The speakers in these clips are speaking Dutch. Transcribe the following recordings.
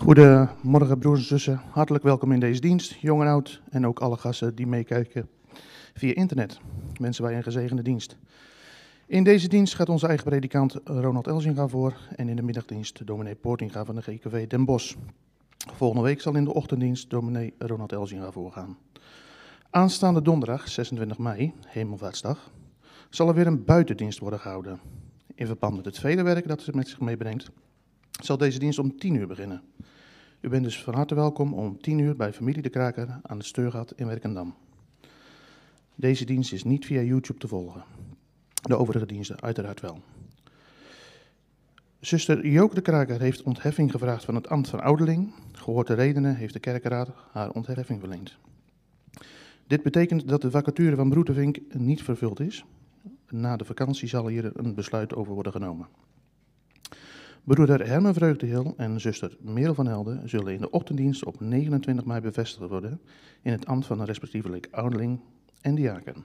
Goedemorgen broers en zussen, hartelijk welkom in deze dienst, jong en oud en ook alle gasten die meekijken via internet. Wensen wij een gezegende dienst. In deze dienst gaat onze eigen predikant Ronald Elzinga voor en in de middagdienst dominee Poortinga van de GKW Den Bosch. Volgende week zal in de ochtenddienst dominee Ronald Elzinga voorgaan. Aanstaande donderdag, 26 mei, Hemelvaartsdag, zal er weer een buitendienst worden gehouden. In verband met het vele werk dat het met zich meebrengt, zal deze dienst om 10 uur beginnen. U bent dus van harte welkom om 10 uur bij familie De Kraker aan het Steurgat in Werkendam. Deze dienst is niet via YouTube te volgen. De overige diensten uiteraard wel. Zuster Joke de Kraker heeft ontheffing gevraagd van het ambt van ouderling. Gehoord de redenen heeft de kerkenraad haar ontheffing verleend. Dit betekent dat de vacature van Broetevink niet vervuld is. Na de vakantie zal hier een besluit over worden genomen. Broeder Herman Vreugdehil en zuster Merel van Helden zullen in de ochtenddienst op 29 mei bevestigd worden in het ambt van een respectievelijk ouderling en diaken.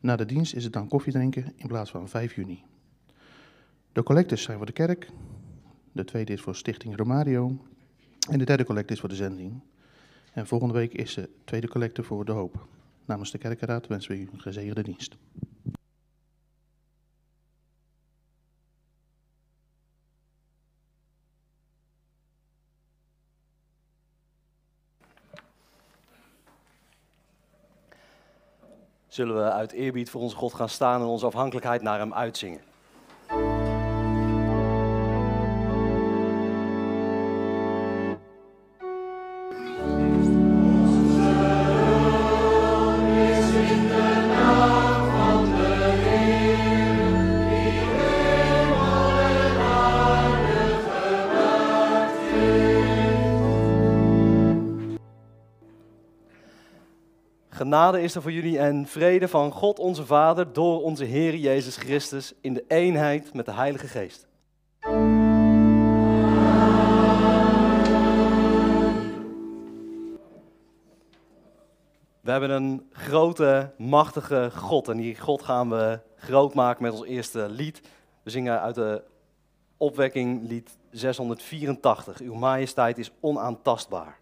Na de dienst is het dan koffiedrinken in plaats van 5 juni. De collectes zijn voor de kerk, de tweede is voor Stichting Romario en de derde collecte is voor de zending. En volgende week is de tweede collecte voor de hoop. Namens de kerkenraad wensen we u een gezegende dienst. Zullen we uit eerbied voor onze God gaan staan en onze afhankelijkheid naar Hem uitzingen. Genade is er voor jullie en vrede van God onze Vader door onze Heer Jezus Christus in de eenheid met de Heilige Geest. We hebben een grote, machtige God en die God gaan we groot maken met ons eerste lied. We zingen uit de opwekking lied 684. Uw majesteit is onaantastbaar. Majesteit is onaantastbaar.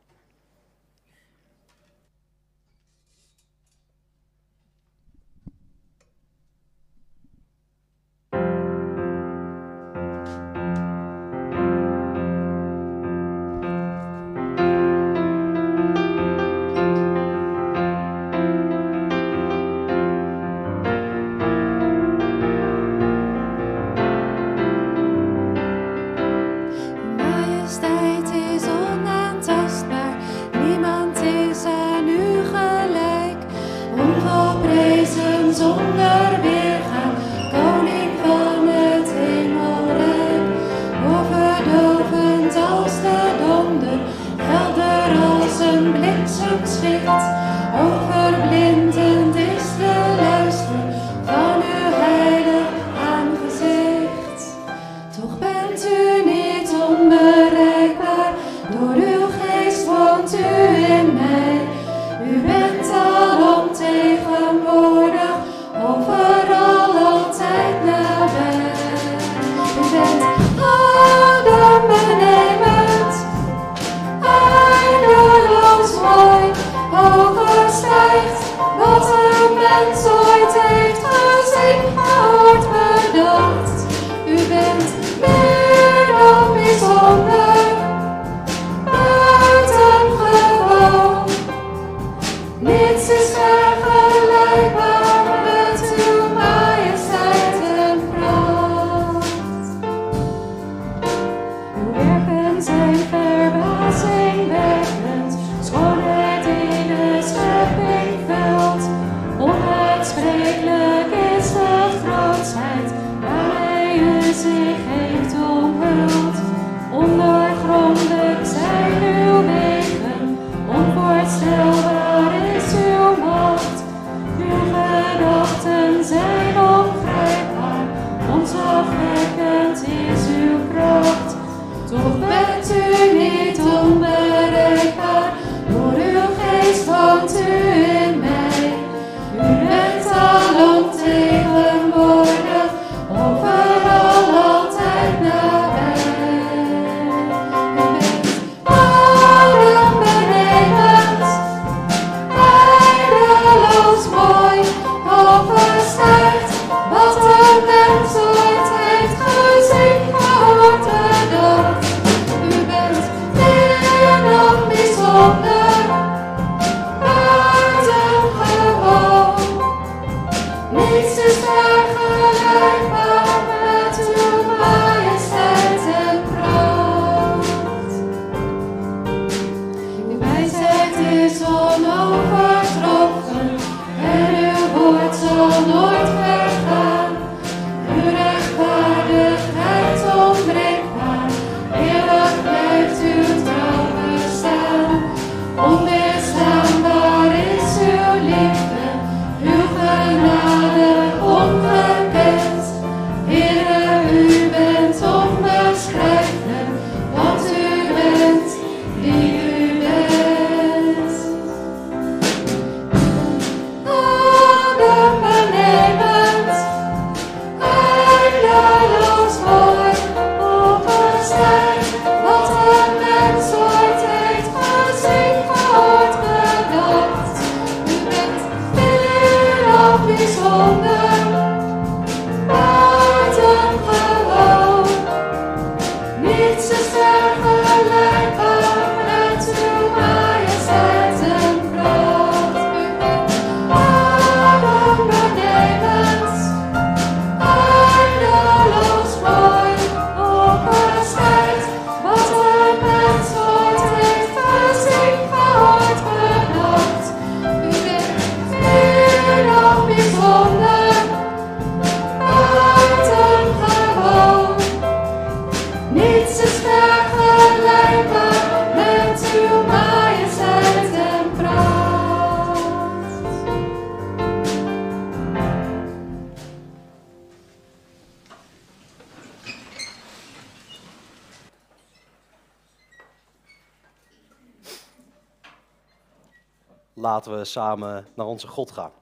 We samen naar onze God gaan.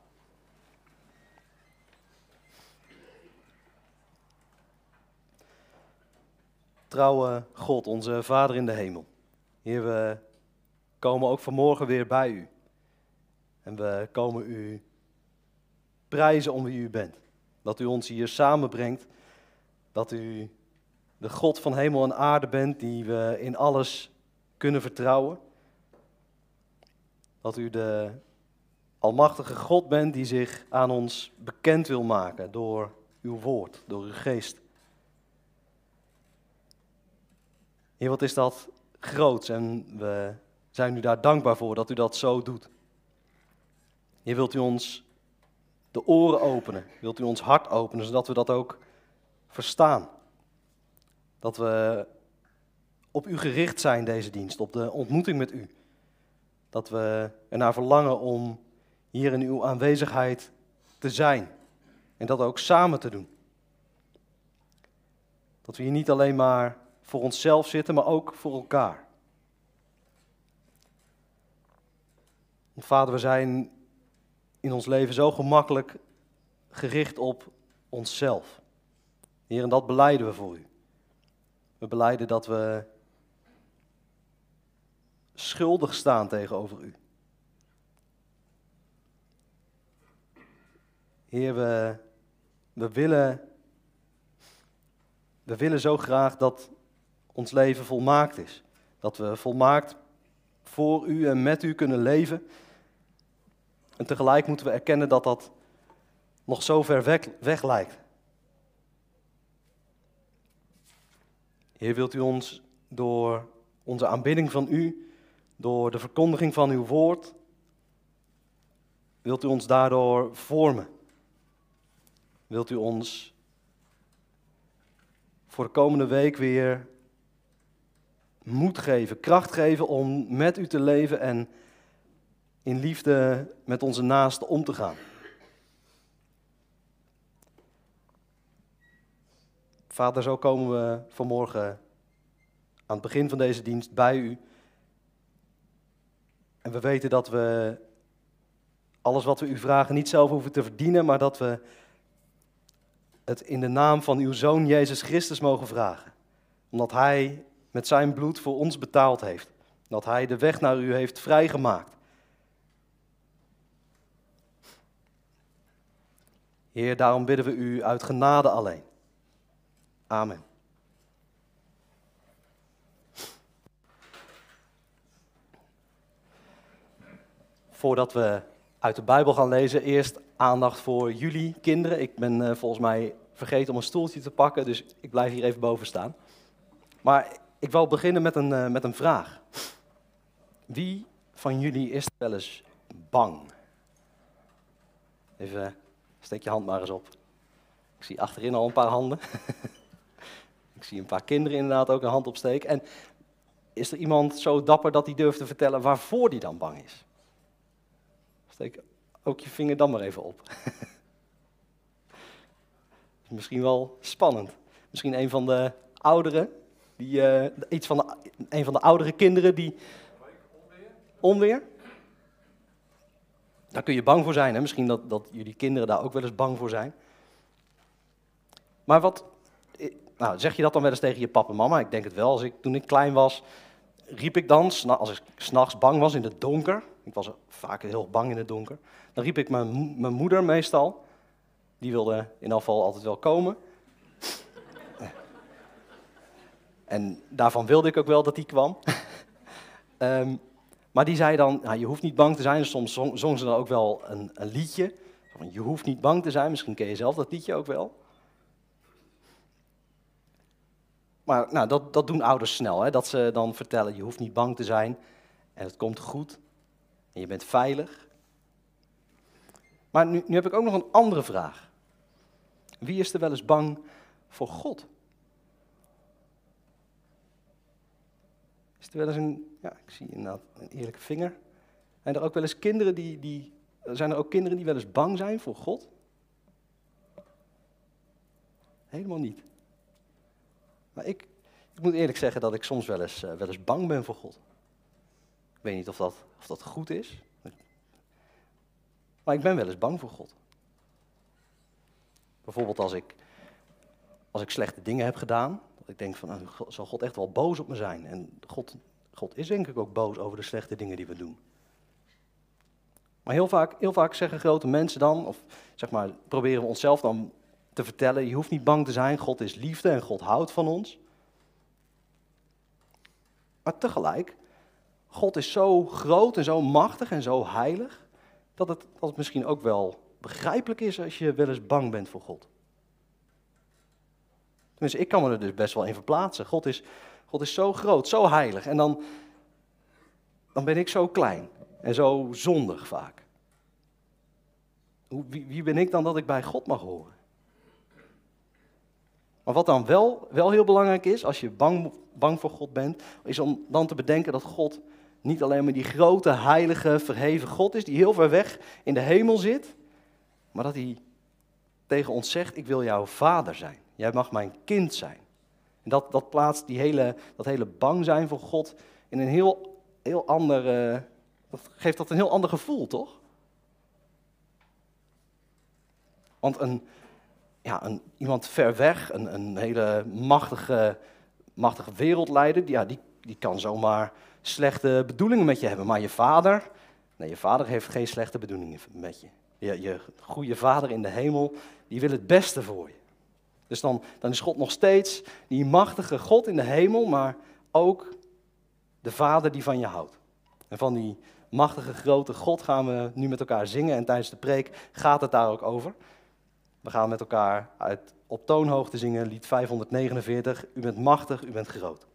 Trouwe God, onze Vader in de hemel. Heer, we komen ook vanmorgen weer bij u. En we komen u prijzen om wie u bent. Dat u ons hier samenbrengt. Dat u de God van hemel en aarde bent die we in alles kunnen vertrouwen. Dat u de almachtige God bent die zich aan ons bekend wil maken door uw woord, door uw geest. Heer, wat is dat groots en we zijn u daar dankbaar voor dat u dat zo doet. Heer, wilt u ons de oren openen, wilt u ons hart openen, zodat we dat ook verstaan. Dat we op u gericht zijn deze dienst, op de ontmoeting met u. Dat we ernaar verlangen om hier in uw aanwezigheid te zijn en dat ook samen te doen. Dat we hier niet alleen maar voor onszelf zitten, maar ook voor elkaar. Vader, we zijn in ons leven zo gemakkelijk gericht op onszelf. Heer, en dat beleiden we voor u. We beleiden dat we schuldig staan tegenover u. Heer, we, we, willen, we willen zo graag dat ons leven volmaakt is. Dat we volmaakt voor u en met u kunnen leven. En tegelijk moeten we erkennen dat dat nog zo ver weg, weg lijkt. Heer, wilt u ons door onze aanbidding van u, door de verkondiging van uw woord, wilt u ons daardoor vormen? Wilt u ons voor de komende week weer moed geven, kracht geven om met u te leven en in liefde met onze naasten om te gaan? Vader, zo komen we vanmorgen aan het begin van deze dienst bij u. En we weten dat we alles wat we u vragen niet zelf hoeven te verdienen, maar dat we het in de naam van uw Zoon Jezus Christus mogen vragen. Omdat Hij met zijn bloed voor ons betaald heeft. Dat Hij de weg naar u heeft vrijgemaakt. Heer, daarom bidden we u uit genade alleen. Amen. Voordat we uit de Bijbel gaan lezen, eerst aandacht voor jullie kinderen. Ik ben uh, volgens mij vergeten om een stoeltje te pakken, dus ik blijf hier even boven staan. Maar ik wil beginnen met een, uh, met een vraag. Wie van jullie is wel eens bang? Even, steek je hand maar eens op. Ik zie achterin al een paar handen. Ik zie een paar kinderen inderdaad ook een hand opsteken. En is er iemand zo dapper dat hij durft te vertellen waarvoor hij dan bang is? Steek ook je vinger dan maar even op. is misschien wel spannend. Misschien een van de ouderen, die, uh, iets van een van de oudere kinderen die. Onweer? Daar kun je bang voor zijn. Hè? Misschien dat, dat jullie kinderen daar ook wel eens bang voor zijn. Maar wat, nou, zeg je dat dan wel eens tegen je papa en mama? Ik denk het wel. Als ik, toen ik klein was, riep ik dan, als ik s'nachts bang was in het donker, ik was vaak heel bang in het donker, dan riep ik mijn, mijn moeder meestal. Die wilde in afval altijd wel komen. En daarvan wilde ik ook wel dat die kwam. um, maar die zei dan, nou, je hoeft niet bang te zijn. Soms zong, zong ze dan ook wel een, een liedje. Van, je hoeft niet bang te zijn. Misschien ken je zelf dat liedje ook wel. Maar nou, dat, dat doen ouders snel, hè? dat ze dan vertellen, je hoeft niet bang te zijn en het komt goed en je bent veilig. Maar nu, nu heb ik ook nog een andere vraag. Wie is er wel eens bang voor God? Is er wel eens een, ja, ik zie inderdaad een eerlijke vinger. Zijn er ook wel eens kinderen die, die, zijn er ook kinderen die wel eens bang zijn voor God? Helemaal niet. Maar ik, ik moet eerlijk zeggen dat ik soms wel eens, uh, wel eens bang ben voor God. Weet niet of dat, of dat goed is. Maar ik ben wel eens bang voor God. Bijvoorbeeld als ik, als ik slechte dingen heb gedaan. Dat ik denk van, nou, zal God echt wel boos op me zijn? En God, God is denk ik ook boos over de slechte dingen die we doen. Maar heel vaak, heel vaak zeggen grote mensen dan, of zeg maar, proberen we onszelf dan te vertellen, je hoeft niet bang te zijn, God is liefde en God houdt van ons. Maar tegelijk, God is zo groot en zo machtig en zo heilig, dat het, dat misschien ook wel begrijpelijk is als je wel eens bang bent voor God. Tenminste, ik kan me er dus best wel in verplaatsen. God is, God is zo groot, zo heilig. En dan, dan ben ik zo klein en zo zondig vaak. Hoe, wie, wie ben ik dan dat ik bij God mag horen? Maar wat dan wel, wel heel belangrijk is, als je bang, bang voor God bent, is om dan te bedenken dat God niet alleen maar die grote, heilige, verheven God is, die heel ver weg in de hemel zit, maar dat hij tegen ons zegt, ik wil jouw vader zijn. Jij mag mijn kind zijn. En dat, dat plaatst die hele, dat hele bang zijn voor God in een heel, heel ander, uh, dat geeft dat een heel ander gevoel, toch? Want een, ja, een, iemand ver weg, een, een hele machtige, machtige wereldleider, ja, die, die kan zomaar slechte bedoelingen met je hebben. Maar je vader, nee, je vader heeft geen slechte bedoelingen met je. Je, je goede vader in de hemel, die wil het beste voor je. Dus dan, dan is God nog steeds die machtige God in de hemel, maar ook de vader die van je houdt. En van die machtige grote God gaan we nu met elkaar zingen en tijdens de preek gaat het daar ook over. We gaan met elkaar uit, op toonhoogte zingen, lied 549. U bent machtig, u bent groot.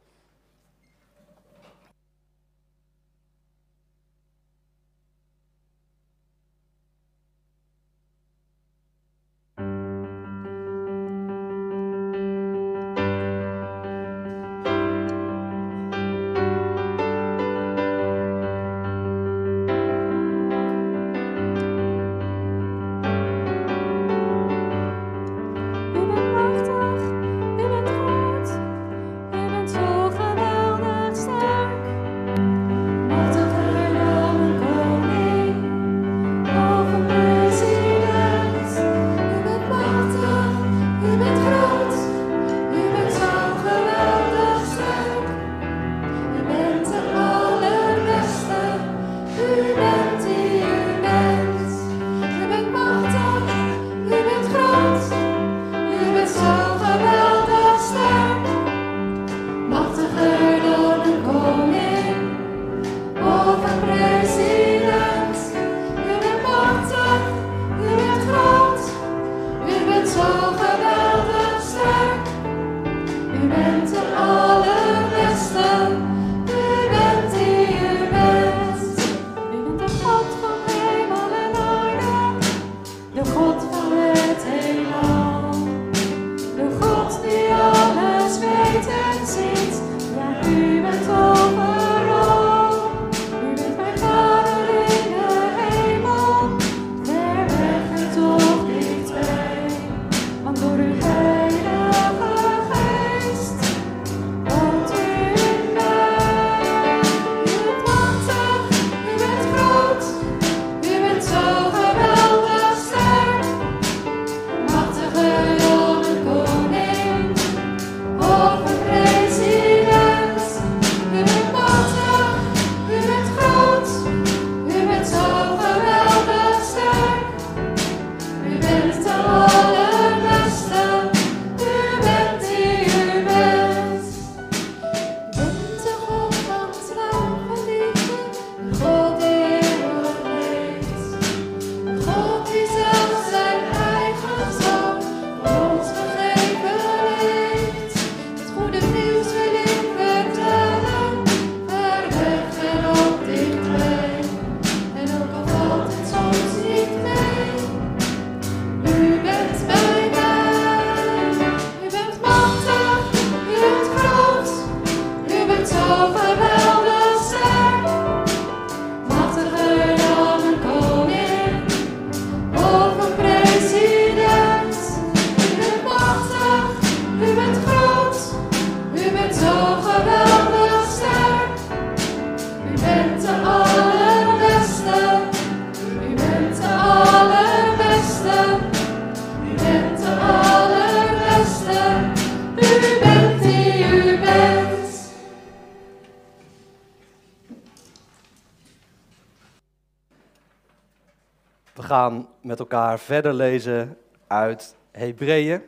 Verder lezen uit Hebreeën.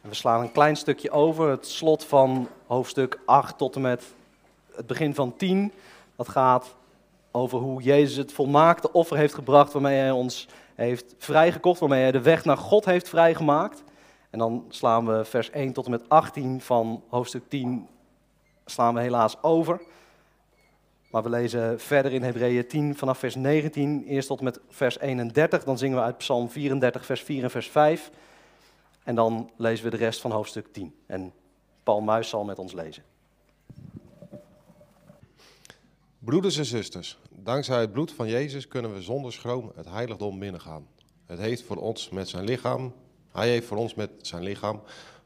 We slaan een klein stukje over, het slot van hoofdstuk 8 tot en met het begin van 10. Dat gaat over hoe Jezus het volmaakte offer heeft gebracht waarmee hij ons heeft vrijgekocht, waarmee hij de weg naar God heeft vrijgemaakt. En dan slaan we vers 1 tot en met 18 van hoofdstuk 10 slaan we helaas over. Maar we lezen verder in Hebreeën 10 vanaf vers 19, eerst tot met vers 31. Dan zingen we uit Psalm 34, vers 4 en vers 5. En dan lezen we de rest van hoofdstuk 10. En Paul Muis zal met ons lezen. Broeders en zusters, dankzij het bloed van Jezus kunnen we zonder schroom het heiligdom binnengaan. Het heeft voor ons met zijn lichaam, hij heeft voor ons met zijn lichaam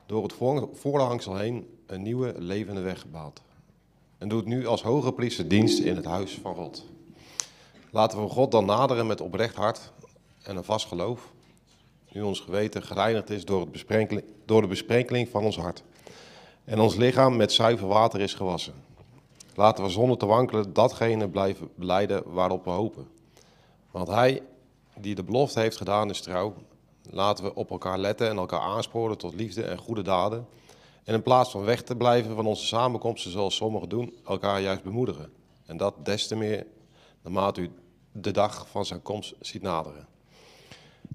door het voorhangsel heen een nieuwe levende weg gebouwd. En doet nu als hoge priester dienst in het huis van God. Laten we God dan naderen met oprecht hart en een vast geloof, nu ons geweten gereinigd is door, het door de besprenkeling van ons hart. En ons lichaam met zuiver water is gewassen. Laten we zonder te wankelen datgene blijven beleiden waarop we hopen. Want hij die de belofte heeft gedaan is trouw. Laten we op elkaar letten en elkaar aansporen tot liefde en goede daden. En in plaats van weg te blijven van onze samenkomsten zoals sommigen doen, elkaar juist bemoedigen. En dat des te meer naarmate u de dag van zijn komst ziet naderen.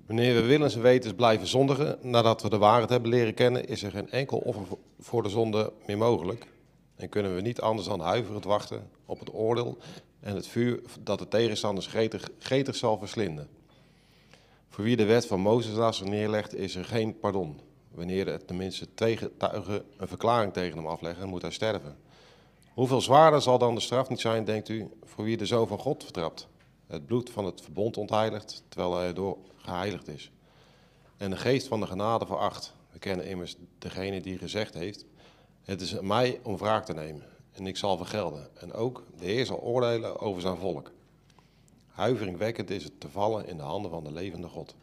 Wanneer we willens en wetens blijven zondigen nadat we de waarheid hebben leren kennen, is er geen enkel offer voor de zonde meer mogelijk. En kunnen we niet anders dan huiverend wachten op het oordeel en het vuur dat de tegenstanders gretig, gretig zal verslinden. Voor wie de wet van Mozes naast zich neerlegt, is er geen pardon. Wanneer het tenminste twee een verklaring tegen hem afleggen, moet hij sterven. Hoeveel zwaarder zal dan de straf niet zijn, denkt u, voor wie de Zoon van God vertrapt? Het bloed van het verbond ontheiligt, terwijl hij erdoor geheiligd is. En de geest van de genade veracht. We kennen immers degene die gezegd heeft, het is aan mij om wraak te nemen en ik zal vergelden. En ook de Heer zal oordelen over zijn volk. Huiveringwekkend is het te vallen in de handen van de levende God.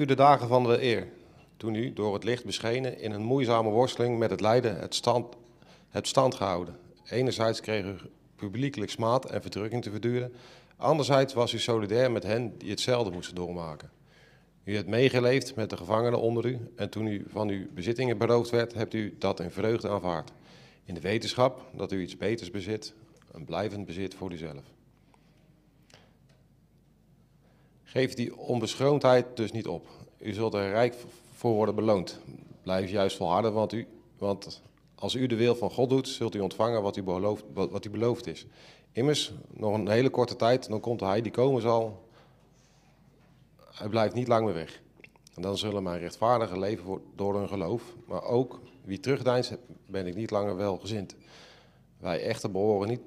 U de dagen van de eer, toen u door het licht beschenen in een moeizame worsteling met het lijden het stand, hebt stand gehouden. Enerzijds kreeg u publiekelijk smaad en verdrukking te verduren, anderzijds was u solidair met hen die hetzelfde moesten doormaken. U hebt meegeleefd met de gevangenen onder u en toen u van uw bezittingen beroofd werd, hebt u dat in vreugde aanvaard. In de wetenschap dat u iets beters bezit, een blijvend bezit voor uzelf. Geef die onbeschroomdheid dus niet op. U zult er rijk voor worden beloond. Blijf juist volharden, want, u, want als u de wil van God doet, zult u ontvangen wat u, beloofd, wat u beloofd is. Immers, nog een hele korte tijd, dan komt hij die komen zal. Hij blijft niet lang meer weg. En dan zullen mijn rechtvaardigen leven door hun geloof. Maar ook wie terugdeinst, ben ik niet langer welgezind. Wij echter behoren niet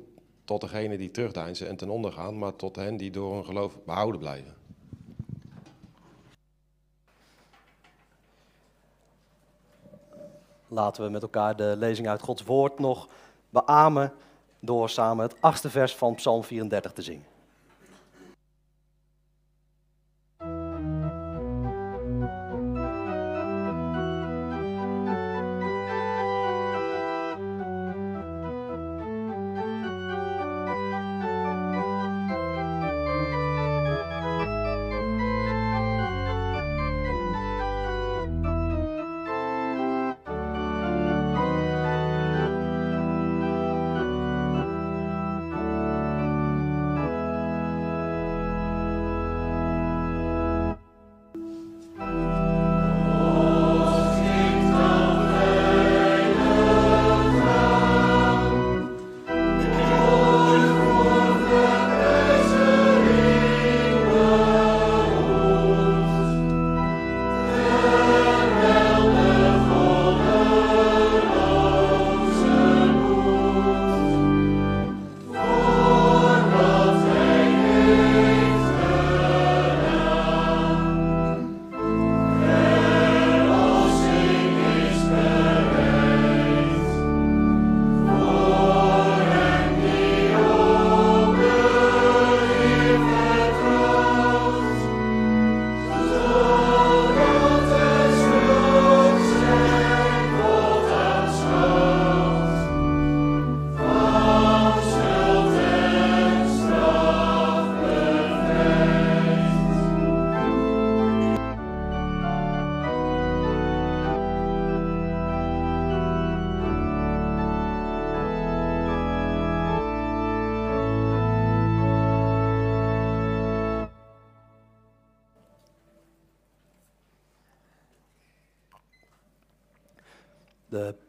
tot degenen die terugdeinzen en ten onder gaan, maar tot hen die door hun geloof behouden blijven. Laten we met elkaar de lezing uit Gods woord nog beamen door samen het achtste vers van Psalm 34 te zingen.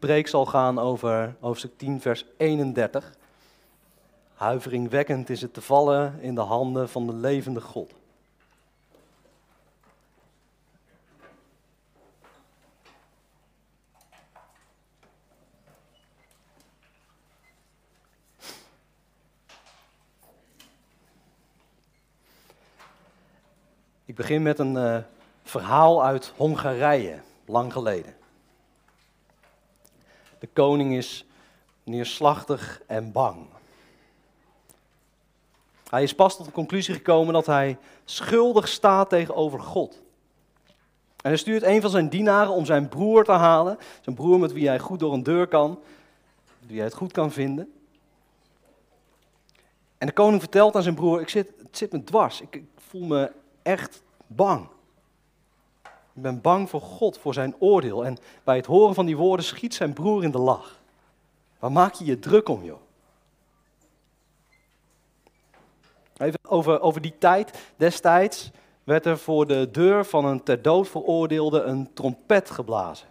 Preek zal gaan over hoofdstuk 10, vers 31. Huiveringwekkend is het te vallen in de handen van de levende God. Ik begin met een uh, verhaal uit Hongarije, lang geleden. Koning is neerslachtig en bang. Hij is pas tot de conclusie gekomen dat hij schuldig staat tegenover God. En hij stuurt een van zijn dienaren om zijn broer te halen. Zijn broer met wie hij goed door een deur kan. Wie hij het goed kan vinden. En de koning vertelt aan zijn broer, ik zit, het zit me dwars. Ik, ik voel me echt bang. Ik ben bang voor God, voor zijn oordeel. En bij het horen van die woorden schiet zijn broer in de lach. Waar maak je je druk om, joh? Even over, over die tijd. Destijds werd er voor de deur van een ter dood veroordeelde een trompet geblazen.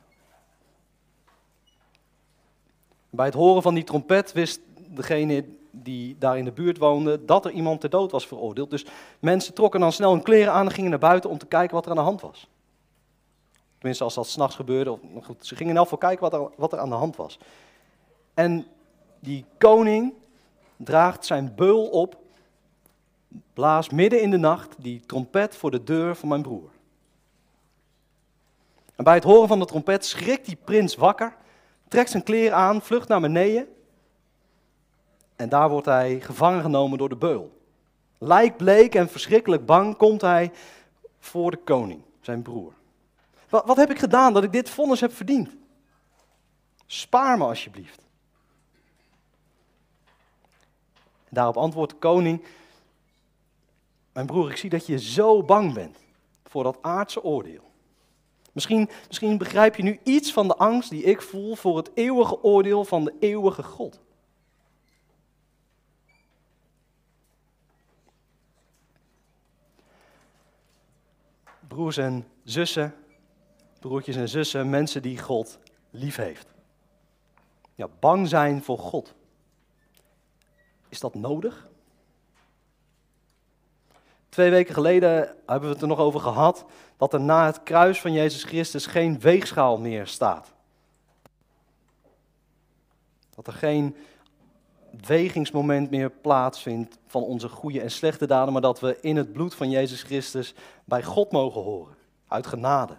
Bij het horen van die trompet wist degene die daar in de buurt woonde dat er iemand ter dood was veroordeeld. Dus mensen trokken dan snel hun kleren aan en gingen naar buiten om te kijken wat er aan de hand was. Tenminste, als dat s'nachts gebeurde. Goed, ze gingen in kijken wat er, wat er aan de hand was. En die koning draagt zijn beul op, blaast midden in de nacht die trompet voor de deur van mijn broer. En bij het horen van de trompet schrikt die prins wakker, trekt zijn kleren aan, vlucht naar beneden. En daar wordt hij gevangen genomen door de beul. Lijkbleek en verschrikkelijk bang komt hij voor de koning. zijn broer. Wat, wat heb ik gedaan dat ik dit vonnis heb verdiend? Spaar me alsjeblieft. Daarop antwoordt de koning: Mijn broer, ik zie dat je zo bang bent voor dat aardse oordeel. Misschien, misschien begrijp je nu iets van de angst die ik voel voor het eeuwige oordeel van de eeuwige God. Broers en zussen, broertjes en zussen, mensen die God lief heeft. Ja, bang zijn voor God. Is dat nodig? Twee weken geleden hebben we het er nog over gehad dat er na het kruis van Jezus Christus geen weegschaal meer staat. Dat er geen wegingsmoment meer plaatsvindt van onze goede en slechte daden, maar dat we in het bloed van Jezus Christus bij God mogen horen, uit genade.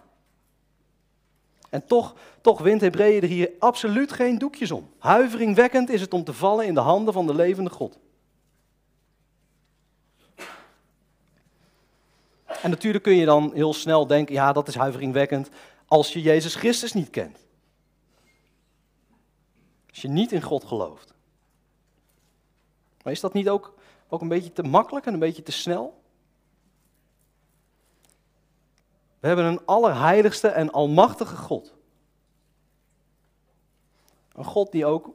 En toch, toch wint Hebreeën er hier absoluut geen doekjes om. Huiveringwekkend is het om te vallen in de handen van de levende God. En natuurlijk kun je dan heel snel denken, ja dat is huiveringwekkend als je Jezus Christus niet kent. Als je niet in God gelooft. Maar is dat niet ook, ook een beetje te makkelijk en een beetje te snel? We hebben een allerheiligste en almachtige God. Een God die ook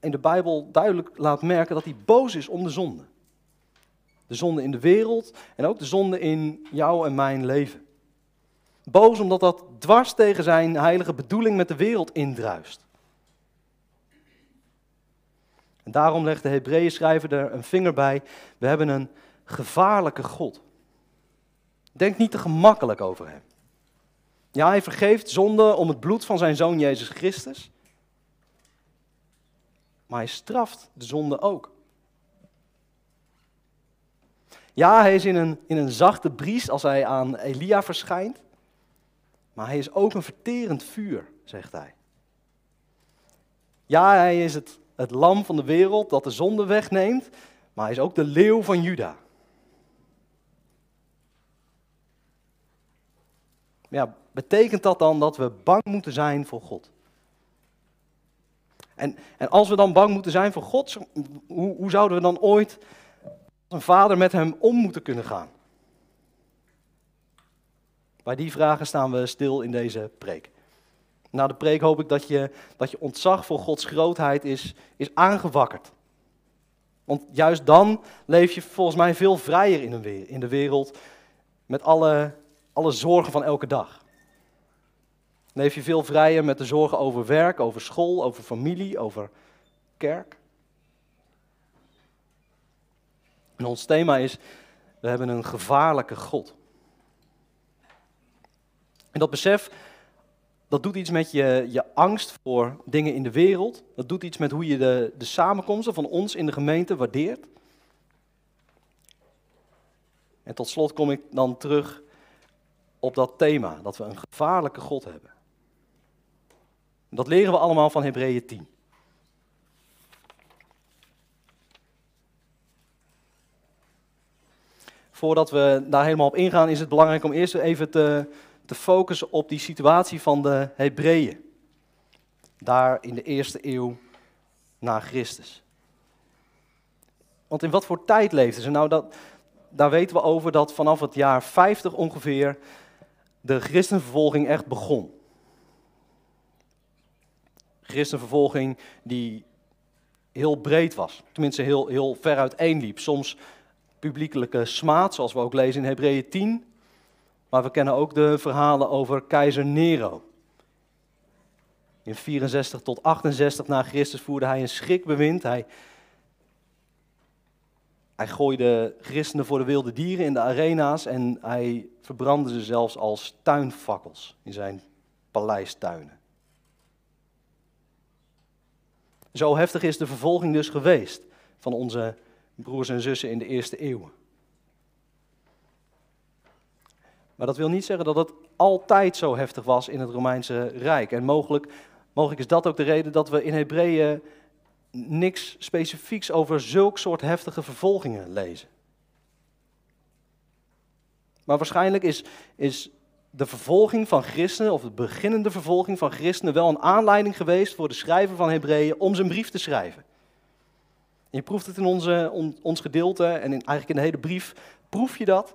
in de Bijbel duidelijk laat merken dat hij boos is om de zonde. De zonde in de wereld en ook de zonde in jouw en mijn leven. Boos omdat dat dwars tegen zijn heilige bedoeling met de wereld indruist. En daarom legt de Hebreeën schrijver er een vinger bij. We hebben een gevaarlijke God. Denk niet te gemakkelijk over hem. Ja, hij vergeeft zonde om het bloed van zijn zoon Jezus Christus. Maar hij straft de zonde ook. Ja, hij is in een, in een zachte bries als hij aan Elia verschijnt. Maar hij is ook een verterend vuur, zegt hij. Ja, hij is het, het lam van de wereld dat de zonde wegneemt. Maar hij is ook de leeuw van Juda. Ja, betekent dat dan dat we bang moeten zijn voor God? En, en als we dan bang moeten zijn voor God, hoe, hoe zouden we dan ooit een vader met hem om moeten kunnen gaan? Bij die vragen staan we stil in deze preek. Na de preek hoop ik dat je, dat je ontzag voor Gods grootheid is, is aangewakkerd. Want juist dan leef je volgens mij veel vrijer in de wereld met alle, alle zorgen van elke dag. Leef je veel vrijer met de zorgen over werk, over school, over familie, over kerk. En ons thema is, we hebben een gevaarlijke God. En dat besef, dat doet iets met je, je angst voor dingen in de wereld. Dat doet iets met hoe je de, de samenkomsten van ons in de gemeente waardeert. En tot slot kom ik dan terug op dat thema, dat we een gevaarlijke God hebben. Dat leren we allemaal van Hebreeën 10. Voordat we daar helemaal op ingaan, is het belangrijk om eerst even te, te focussen op die situatie van de Hebreeën. Daar in de eerste eeuw na Christus. Want in wat voor tijd leefden ze? Nou, dat, daar weten we over dat vanaf het jaar 50 ongeveer de christenvervolging echt begon christenvervolging die heel breed was. Tenminste, heel, heel ver uiteenliep. Soms publiekelijke smaad, zoals we ook lezen in Hebreeën 10. Maar we kennen ook de verhalen over keizer Nero. In 64 tot 68 na Christus voerde hij een schrikbewind. Hij, hij gooide christenen voor de wilde dieren in de arena's en hij verbrandde ze zelfs als tuinfakkels in zijn paleistuinen. Zo heftig is de vervolging dus geweest van onze broers en zussen in de eerste eeuwen. Maar dat wil niet zeggen dat het altijd zo heftig was in het Romeinse Rijk. En mogelijk, mogelijk is dat ook de reden dat we in Hebreeën niks specifieks over zulk soort heftige vervolgingen lezen. Maar waarschijnlijk is, is de vervolging van christenen, of de beginnende vervolging van christenen, wel een aanleiding geweest voor de schrijver van Hebreeën om zijn brief te schrijven. je proeft het in onze, ons gedeelte en in, eigenlijk in de hele brief, proef je dat?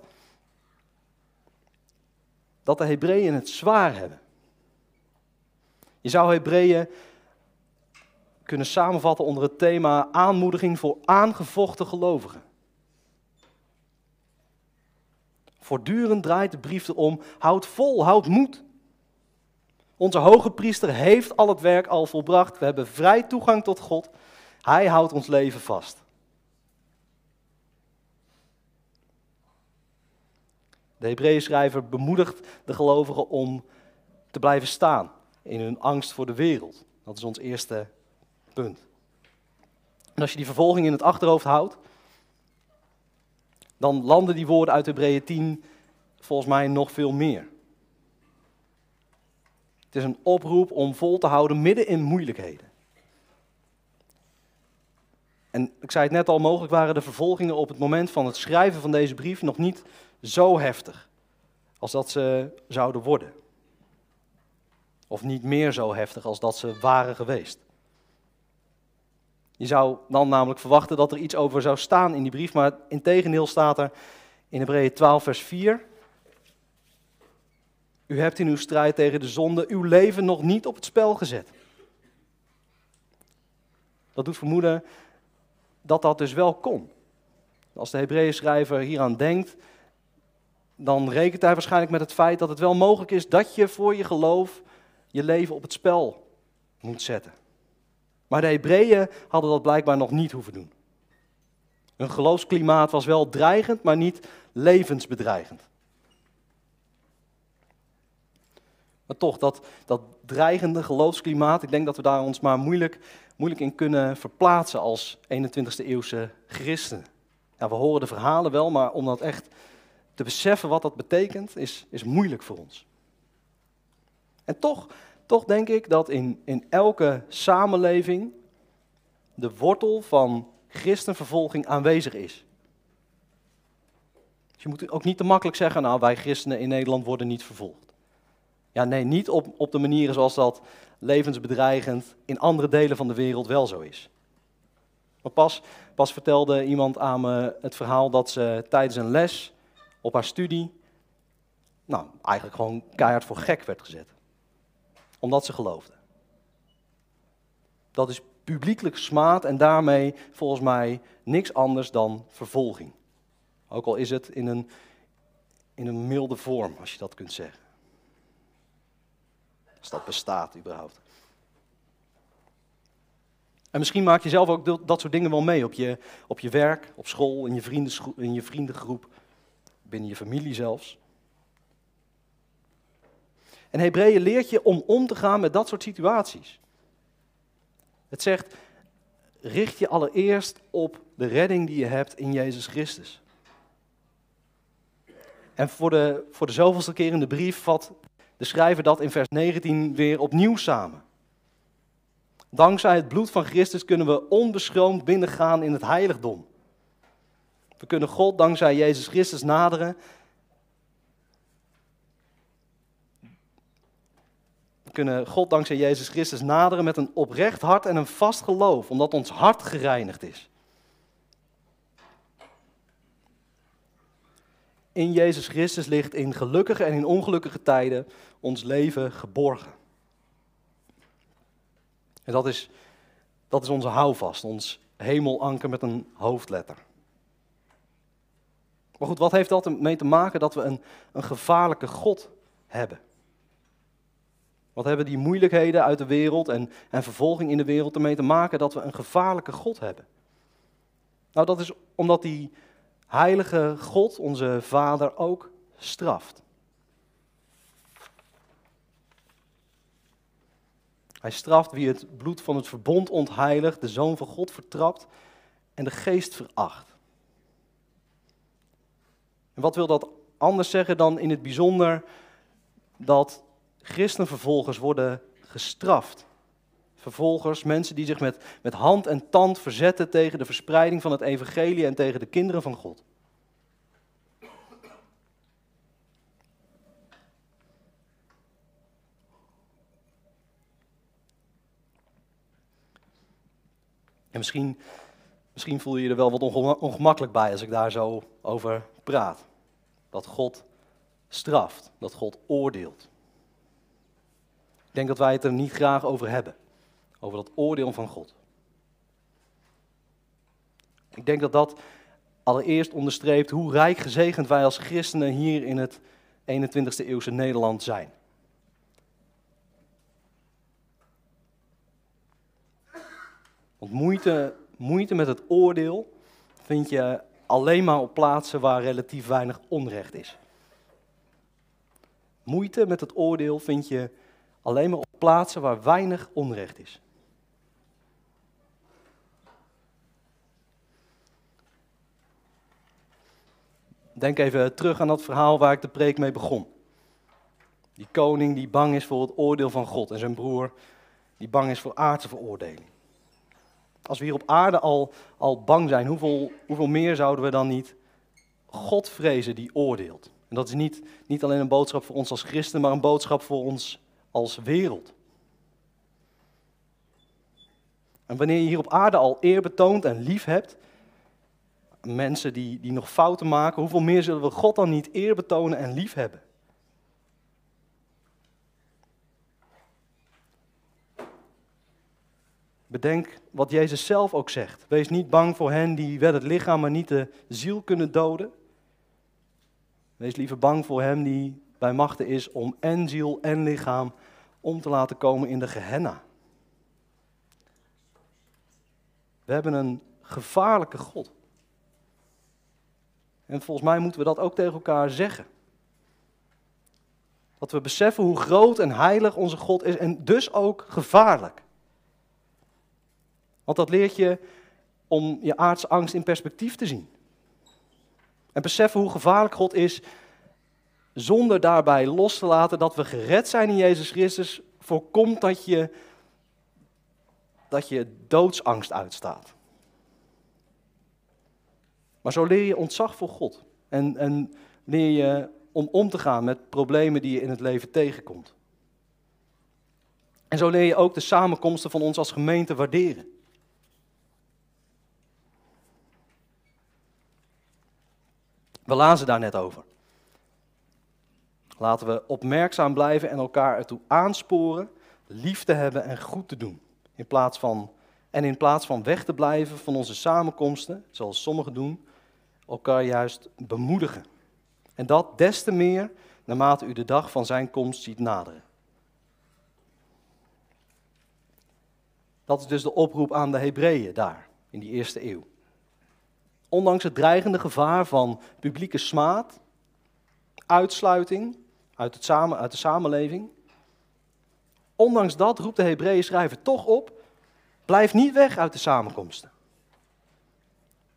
Dat de Hebreeën het zwaar hebben. Je zou Hebreeën kunnen samenvatten onder het thema aanmoediging voor aangevochten gelovigen. Voortdurend draait de brief erom, houd vol, houd moed. Onze hoge priester heeft al het werk al volbracht. We hebben vrij toegang tot God. Hij houdt ons leven vast. De Hebreeën schrijver bemoedigt de gelovigen om te blijven staan in hun angst voor de wereld. Dat is ons eerste punt. En als je die vervolging in het achterhoofd houdt, dan landen die woorden uit Hebreeën 10 volgens mij nog veel meer. Het is een oproep om vol te houden midden in moeilijkheden. En ik zei het net al, mogelijk waren de vervolgingen op het moment van het schrijven van deze brief nog niet zo heftig als dat ze zouden worden. Of niet meer zo heftig als dat ze waren geweest. Je zou dan namelijk verwachten dat er iets over zou staan in die brief, maar in tegendeel staat er in Hebreeën 12, vers 4. U hebt in uw strijd tegen de zonde uw leven nog niet op het spel gezet. Dat doet vermoeden dat dat dus wel kon. Als de Hebreeën schrijver hieraan denkt, dan rekent hij waarschijnlijk met het feit dat het wel mogelijk is dat je voor je geloof je leven op het spel moet zetten. Maar de Hebreeën hadden dat blijkbaar nog niet hoeven doen. Hun geloofsklimaat was wel dreigend, maar niet levensbedreigend. Maar toch, dat, dat dreigende geloofsklimaat, ik denk dat we daar ons maar moeilijk, moeilijk in kunnen verplaatsen als 21e eeuwse christenen. Ja, we horen de verhalen wel, maar om dat echt te beseffen wat dat betekent, is, is moeilijk voor ons. En toch toch denk ik dat in, in elke samenleving de wortel van christenvervolging aanwezig is. Dus je moet ook niet te makkelijk zeggen, nou wij christenen in Nederland worden niet vervolgd. Ja, nee, niet op, op de manieren zoals dat levensbedreigend in andere delen van de wereld wel zo is. Maar pas, pas vertelde iemand aan me het verhaal dat ze tijdens een les op haar studie, nou eigenlijk gewoon keihard voor gek werd gezet omdat ze geloofden. Dat is publiekelijk smaad en daarmee volgens mij niks anders dan vervolging. Ook al is het in een, in een milde vorm, als je dat kunt zeggen. Als dat bestaat überhaupt. En misschien maak je zelf ook dat soort dingen wel mee op je, op je werk, op school, in je, in je vriendengroep, binnen je familie zelfs. En Hebreeën leert je om om te gaan met dat soort situaties. Het zegt, richt je allereerst op de redding die je hebt in Jezus Christus. En voor de, voor de zoveelste keer in de brief vat de schrijver dat in vers 19 weer opnieuw samen. Dankzij het bloed van Christus kunnen we onbeschroomd binnengaan in het heiligdom. We kunnen God dankzij Jezus Christus naderen kunnen God dankzij Jezus Christus naderen met een oprecht hart en een vast geloof, omdat ons hart gereinigd is. In Jezus Christus ligt in gelukkige en in ongelukkige tijden ons leven geborgen. En dat is, dat is onze houvast, ons hemelanker met een hoofdletter. Maar goed, wat heeft dat ermee te maken dat we een, een gevaarlijke God hebben? Wat hebben die moeilijkheden uit de wereld en, en vervolging in de wereld ermee te maken dat we een gevaarlijke God hebben? Nou, dat is omdat die heilige God, onze Vader, ook straft. Hij straft wie het bloed van het verbond ontheiligt, de Zoon van God vertrapt en de geest veracht. En wat wil dat anders zeggen dan in het bijzonder dat christenvervolgers worden gestraft. Vervolgers, mensen die zich met, met hand en tand verzetten tegen de verspreiding van het evangelie en tegen de kinderen van God. En misschien, misschien voel je je er wel wat ongemakkelijk bij als ik daar zo over praat. Dat God straft, dat God oordeelt. Ik denk dat wij het er niet graag over hebben, over dat oordeel van God. Ik denk dat dat allereerst onderstreept hoe rijk gezegend wij als christenen hier in het 21ste eeuwse Nederland zijn. Want moeite, moeite met het oordeel vind je alleen maar op plaatsen waar relatief weinig onrecht is. Moeite met het oordeel vind je alleen maar op plaatsen waar weinig onrecht is. Denk even terug aan dat verhaal waar ik de preek mee begon. Die koning die bang is voor het oordeel van God en zijn broer die bang is voor aardse veroordeling. Als we hier op aarde al, al bang zijn, hoeveel, hoeveel meer zouden we dan niet God vrezen die oordeelt? En dat is niet, niet alleen een boodschap voor ons als christen, maar een boodschap voor ons als wereld. En wanneer je hier op aarde al eer betoont en lief hebt, mensen die, die nog fouten maken, hoeveel meer zullen we God dan niet eer betonen en lief hebben? Bedenk wat Jezus zelf ook zegt. Wees niet bang voor hen die wel het lichaam, maar niet de ziel kunnen doden. Wees liever bang voor hem die bij machten is om en ziel en lichaam om te laten komen in de Gehenna. We hebben een gevaarlijke God. En volgens mij moeten we dat ook tegen elkaar zeggen. Dat we beseffen hoe groot en heilig onze God is en dus ook gevaarlijk. Want dat leert je om je aardse angst in perspectief te zien. En beseffen hoe gevaarlijk God is, zonder daarbij los te laten dat we gered zijn in Jezus Christus, voorkomt dat je, dat je doodsangst uitstaat. Maar zo leer je ontzag voor God en, en leer je om om te gaan met problemen die je in het leven tegenkomt. En zo leer je ook de samenkomsten van ons als gemeente waarderen. We lazen daar net over. Laten we opmerkzaam blijven en elkaar ertoe aansporen lief te hebben en goed te doen. In plaats van, en in plaats van weg te blijven van onze samenkomsten, zoals sommigen doen, elkaar juist bemoedigen. En dat des te meer naarmate u de dag van zijn komst ziet naderen. Dat is dus de oproep aan de Hebreeën daar, in die eerste eeuw. Ondanks het dreigende gevaar van publieke smaad, uitsluiting uit, het samen, uit de samenleving, ondanks dat roept de Hebreeën schrijver toch op, blijf niet weg uit de samenkomsten.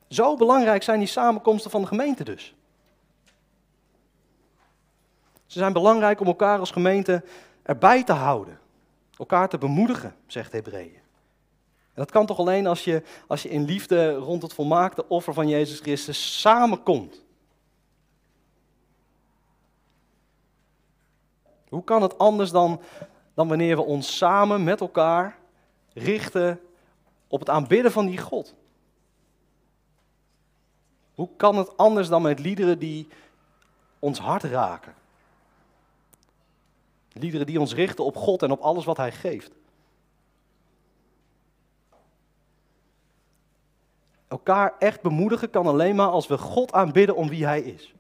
Zo belangrijk zijn die samenkomsten van de gemeente dus. Ze zijn belangrijk om elkaar als gemeente erbij te houden, elkaar te bemoedigen, zegt Hebreeën. En dat kan toch alleen als je, als je in liefde rond het volmaakte offer van Jezus Christus samenkomt. Hoe kan het anders dan, dan wanneer we ons samen met elkaar richten op het aanbidden van die God? Hoe kan het anders dan met liederen die ons hart raken? Liederen die ons richten op God en op alles wat Hij geeft. Elkaar echt bemoedigen kan alleen maar als we God aanbidden om wie Hij is.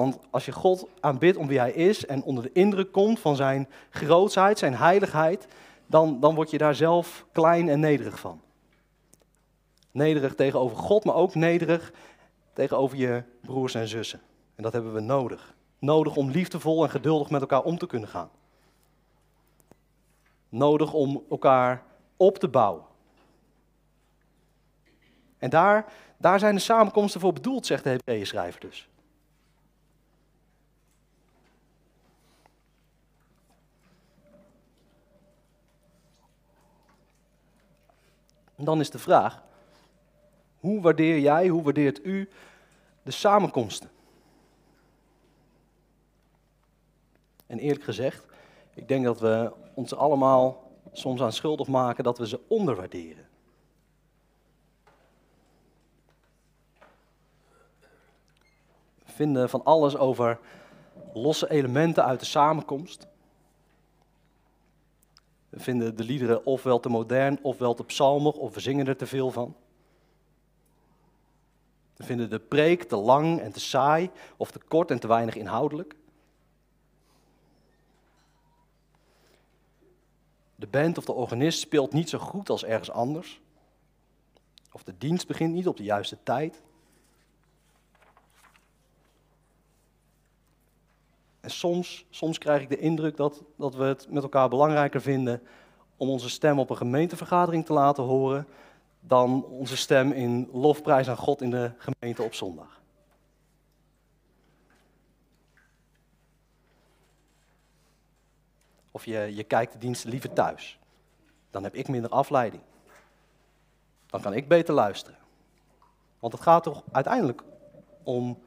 Want als je God aanbidt om wie Hij is en onder de indruk komt van Zijn grootsheid, Zijn heiligheid, dan, dan word je daar zelf klein en nederig van. Nederig tegenover God, maar ook nederig tegenover je broers en zussen. En dat hebben we nodig. Nodig om liefdevol en geduldig met elkaar om te kunnen gaan. Nodig om elkaar op te bouwen. En daar, daar zijn de samenkomsten voor bedoeld, zegt de Hebreeën schrijver dus. Dan is de vraag, hoe waardeer jij, hoe waardeert u de samenkomsten? En eerlijk gezegd, ik denk dat we ons allemaal soms aan schuldig maken dat we ze onderwaarderen. We vinden van alles over losse elementen uit de samenkomst. We vinden de liederen ofwel te modern, ofwel te psalmig, of we zingen er te veel van. We vinden de preek te lang en te saai, of te kort en te weinig inhoudelijk. De band of de organist speelt niet zo goed als ergens anders. Of de dienst begint niet op de juiste tijd. En soms, soms krijg ik de indruk dat, dat we het met elkaar belangrijker vinden om onze stem op een gemeentevergadering te laten horen dan onze stem in lofprijs aan God in de gemeente op zondag. Of je, je kijkt de diensten liever thuis. Dan heb ik minder afleiding. Dan kan ik beter luisteren. Want het gaat toch uiteindelijk om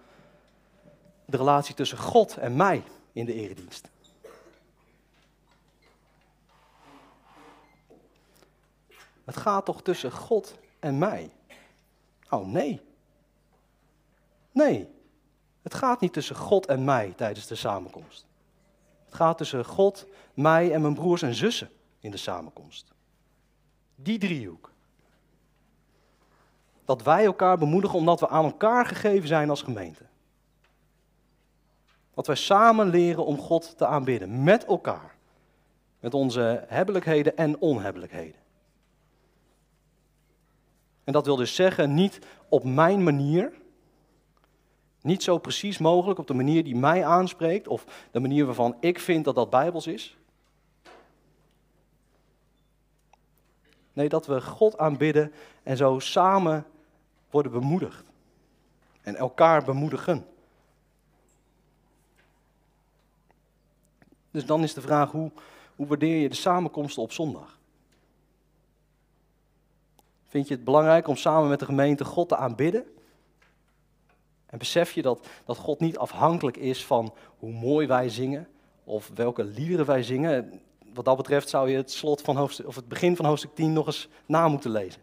de relatie tussen God en mij in de eredienst. Het gaat toch tussen God en mij? Oh nee. Nee. Het gaat niet tussen God en mij tijdens de samenkomst. Het gaat tussen God, mij en mijn broers en zussen in de samenkomst. Die driehoek. Dat wij elkaar bemoedigen omdat we aan elkaar gegeven zijn als gemeente. Dat wij samen leren om God te aanbidden, met elkaar. Met onze hebbelijkheden en onhebbelijkheden. En dat wil dus zeggen, niet op mijn manier, niet zo precies mogelijk op de manier die mij aanspreekt of de manier waarvan ik vind dat dat bijbels is. Nee, dat we God aanbidden en zo samen worden bemoedigd. En elkaar bemoedigen. Dus dan is de vraag, hoe, hoe waardeer je de samenkomsten op zondag? Vind je het belangrijk om samen met de gemeente God te aanbidden? En besef je dat, dat God niet afhankelijk is van hoe mooi wij zingen of welke liederen wij zingen? Wat dat betreft zou je het, slot van hoofdstuk, of het begin van hoofdstuk 10 nog eens na moeten lezen.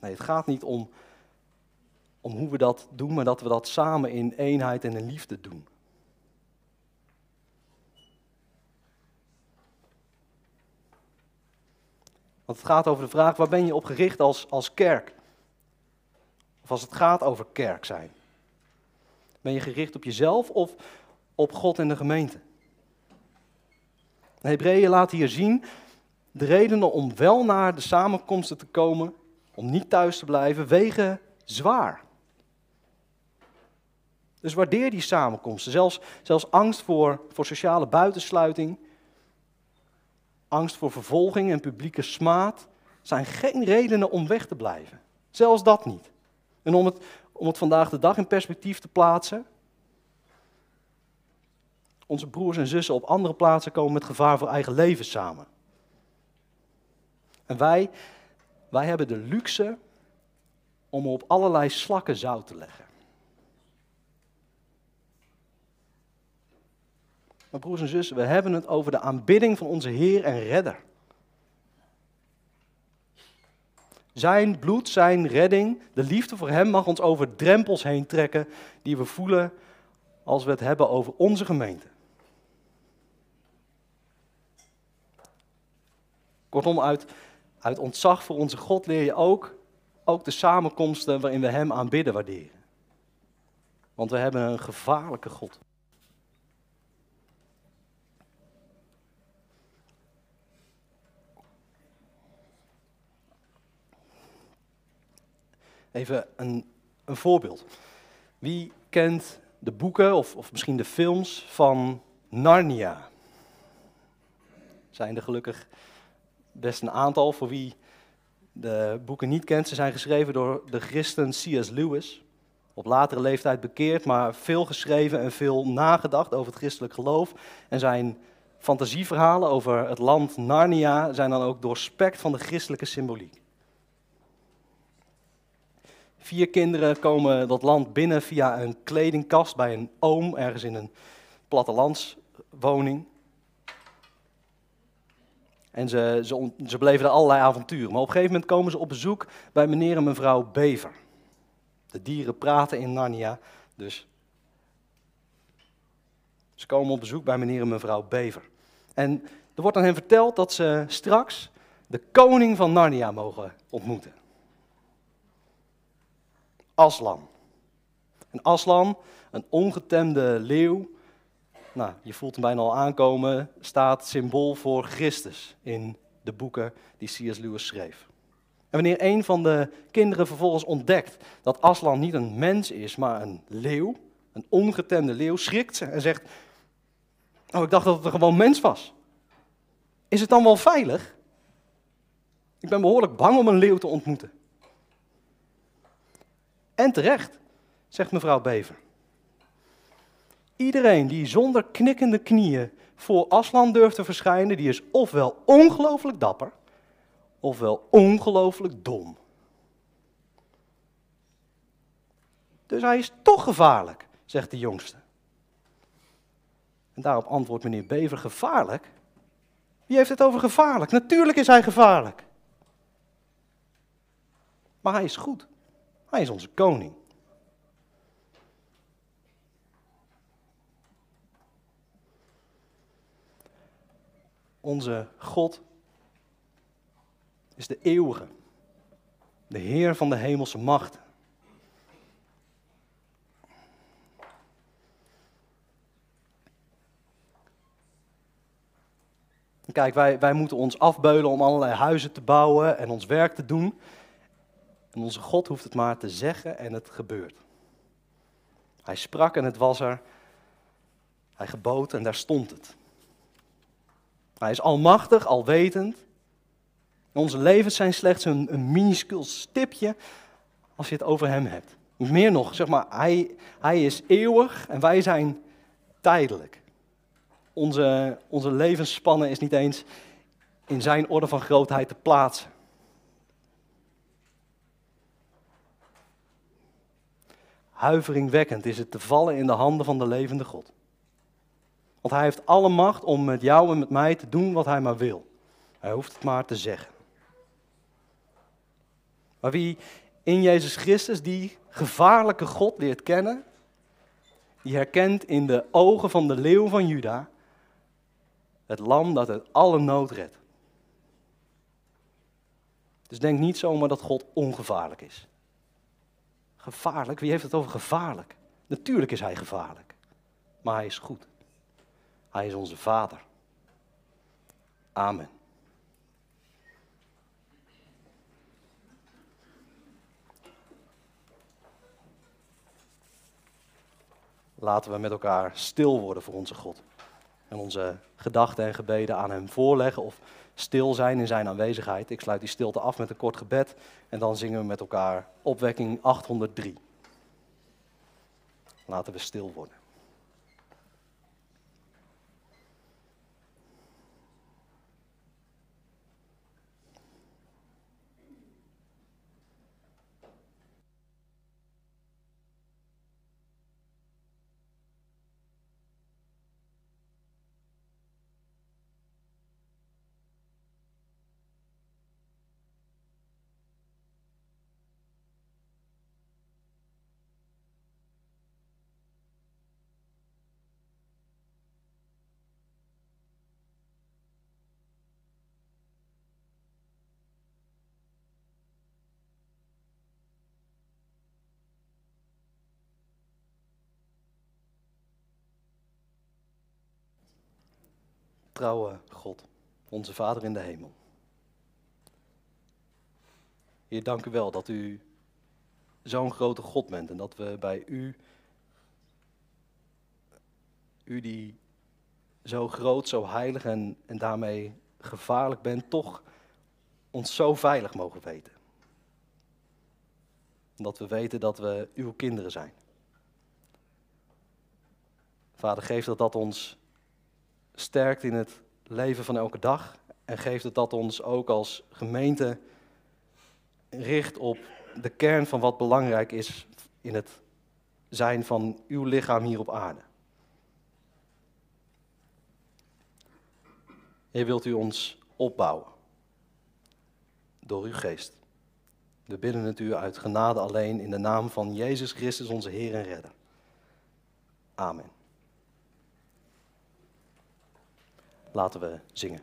Nee, het gaat niet om, om hoe we dat doen, maar dat we dat samen in eenheid en in liefde doen. Want het gaat over de vraag, waar ben je op gericht als, als kerk? Of als het gaat over kerk zijn. Ben je gericht op jezelf of op God en de gemeente? Hebreeën laat hier zien de redenen om wel naar de samenkomsten te komen, om niet thuis te blijven, wegen zwaar. Dus waardeer die samenkomsten. Zelfs, zelfs angst voor, voor sociale buitensluiting angst voor vervolging en publieke smaad zijn geen redenen om weg te blijven. Zelfs dat niet. En om het, om het vandaag de dag in perspectief te plaatsen. Onze broers en zussen op andere plaatsen komen met gevaar voor eigen leven samen. En wij, wij hebben de luxe om op allerlei slakken zout te leggen. Maar broers en zussen, we hebben het over de aanbidding van onze Heer en Redder. Zijn bloed, zijn redding, de liefde voor Hem mag ons over drempels heen trekken die we voelen als we het hebben over onze gemeente. Kortom, uit, uit ontzag voor onze God leer je ook, ook de samenkomsten waarin we Hem aanbidden waarderen. Want we hebben een gevaarlijke God. Even een, een voorbeeld. Wie kent de boeken of, of misschien de films van Narnia? Zijn er gelukkig best een aantal voor wie de boeken niet kent. Ze zijn geschreven door de christen C.S. Lewis. Op latere leeftijd bekeerd, maar veel geschreven en veel nagedacht over het christelijk geloof. En zijn fantasieverhalen over het land Narnia zijn dan ook doorspekt van de christelijke symboliek. Vier kinderen komen dat land binnen via een kledingkast bij een oom ergens in een plattelandswoning. En ze, ze, ze beleven er allerlei avonturen. Maar op een gegeven moment komen ze op bezoek bij meneer en mevrouw Bever. De dieren praten in Narnia, dus ze komen op bezoek bij meneer en mevrouw Bever. En er wordt aan hen verteld dat ze straks de koning van Narnia mogen ontmoeten. Aslan. En Aslan, een ongetemde leeuw, nou, je voelt hem bijna al aankomen, staat symbool voor Christus in de boeken die C.S. Lewis schreef. En wanneer een van de kinderen vervolgens ontdekt dat Aslan niet een mens is, maar een leeuw, een ongetemde leeuw, schrikt ze en zegt: Oh, ik dacht dat het een gewoon mens was. Is het dan wel veilig? Ik ben behoorlijk bang om een leeuw te ontmoeten. En terecht, zegt mevrouw Bever. Iedereen die zonder knikkende knieën voor Aslan durft te verschijnen, die is ofwel ongelooflijk dapper, ofwel ongelooflijk dom. Dus hij is toch gevaarlijk, zegt de jongste. En daarop antwoordt meneer Bever, gevaarlijk? Wie heeft het over gevaarlijk? Natuurlijk is hij gevaarlijk. Maar hij is goed. Hij is onze koning. Onze God is de eeuwige, de Heer van de hemelse macht. Kijk, wij, wij moeten ons afbeulen om allerlei huizen te bouwen en ons werk te doen. Onze God hoeft het maar te zeggen en het gebeurt. Hij sprak en het was er. Hij gebood en daar stond het. Hij is almachtig, alwetend. Onze levens zijn slechts een, een minuscuul stipje als je het over hem hebt. Meer nog, zeg maar, hij, hij is eeuwig en wij zijn tijdelijk. Onze, onze levensspannen is niet eens in zijn orde van grootheid te plaatsen. Huiveringwekkend is het te vallen in de handen van de levende God. Want hij heeft alle macht om met jou en met mij te doen wat hij maar wil. Hij hoeft het maar te zeggen. Maar wie in Jezus Christus die gevaarlijke God leert kennen, die herkent in de ogen van de leeuw van Juda het lam dat het alle nood redt. Dus denk niet zomaar dat God ongevaarlijk is. Gevaarlijk? Wie heeft het over gevaarlijk? Natuurlijk is hij gevaarlijk, maar hij is goed. Hij is onze Vader. Amen. Laten we met elkaar stil worden voor onze God. En onze gedachten en gebeden aan Hem voorleggen of stil zijn in Zijn aanwezigheid. Ik sluit die stilte af met een kort gebed en dan zingen we met elkaar opwekking 803. Laten we stil worden. Trouwe God, onze Vader in de hemel. Heer, dank u wel dat u zo'n grote God bent en dat we bij u, u die zo groot, zo heilig en, en daarmee gevaarlijk bent, toch ons zo veilig mogen weten. Dat we weten dat we uw kinderen zijn. Vader, geef dat dat ons sterkt in het leven van elke dag. En geeft het dat ons ook als gemeente richt op de kern van wat belangrijk is in het zijn van uw lichaam hier op aarde. Heer, wilt u ons opbouwen door uw geest. We bidden het u uit genade alleen in de naam van Jezus Christus, onze Heer en Redder. Amen. Laten we zingen.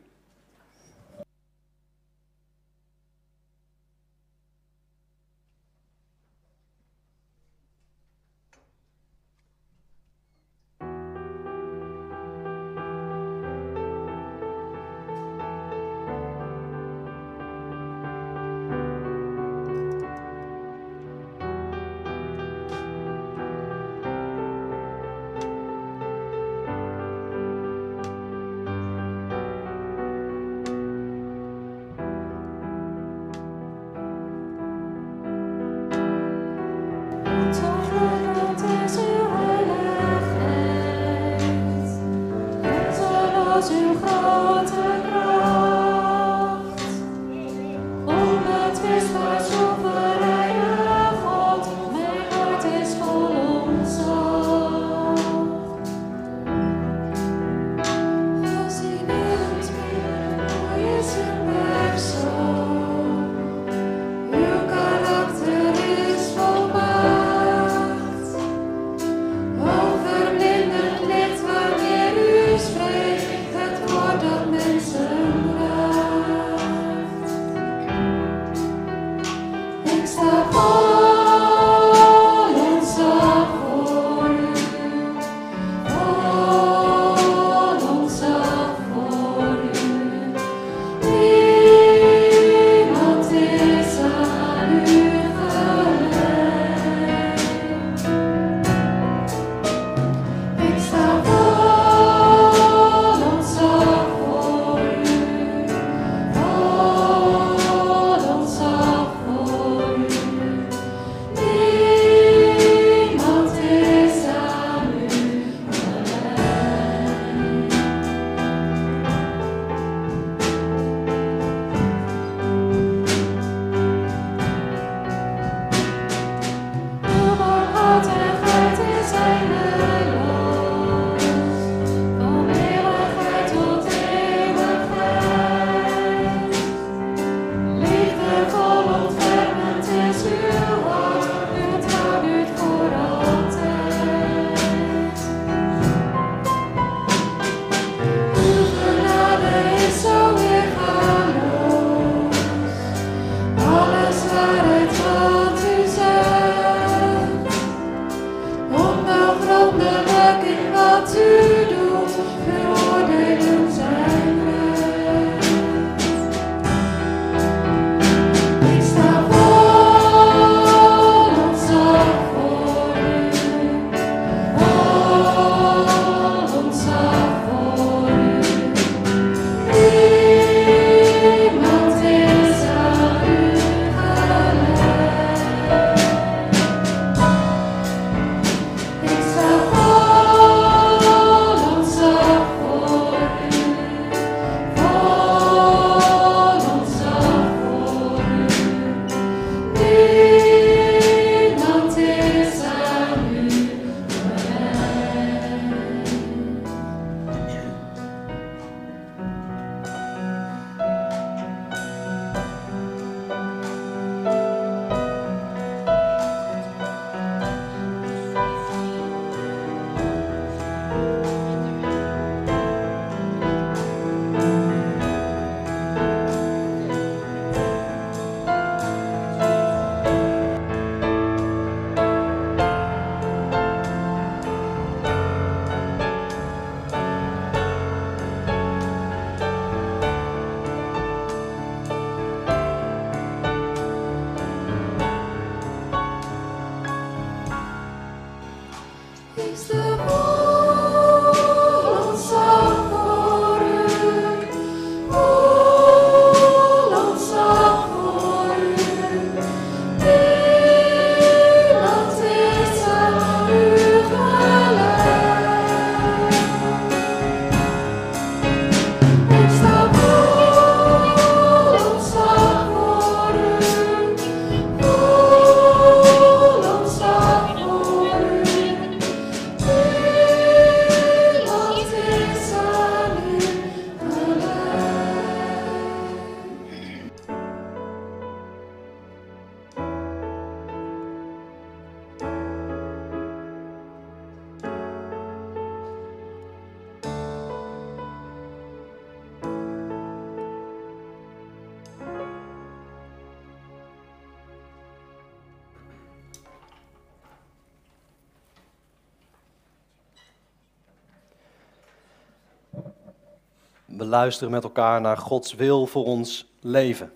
Luisteren met elkaar naar Gods wil voor ons leven.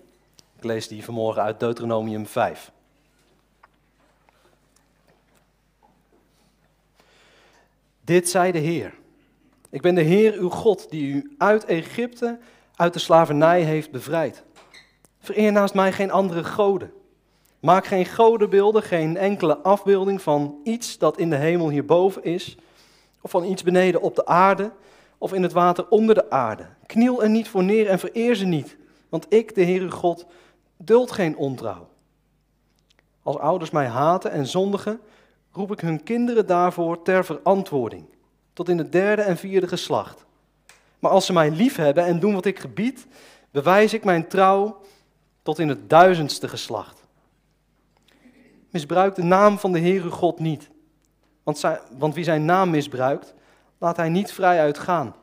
Ik lees die vanmorgen uit Deuteronomium 5. Dit zei de Heer. Ik ben de Heer uw God die u uit Egypte, uit de slavernij heeft bevrijd. Vereer naast mij geen andere goden. Maak geen godenbeelden, geen enkele afbeelding van iets dat in de hemel hierboven is, of van iets beneden op de aarde, of in het water onder de aarde. Kniel er niet voor neer en vereer ze niet, want ik, de Heer uw God, duld geen ontrouw. Als ouders mij haten en zondigen, roep ik hun kinderen daarvoor ter verantwoording, tot in het derde en vierde geslacht. Maar als ze mij liefhebben en doen wat ik gebied, bewijs ik mijn trouw tot in het duizendste geslacht. Misbruik de naam van de Heer uw God niet, want, zij, want wie zijn naam misbruikt, laat hij niet vrij uitgaan.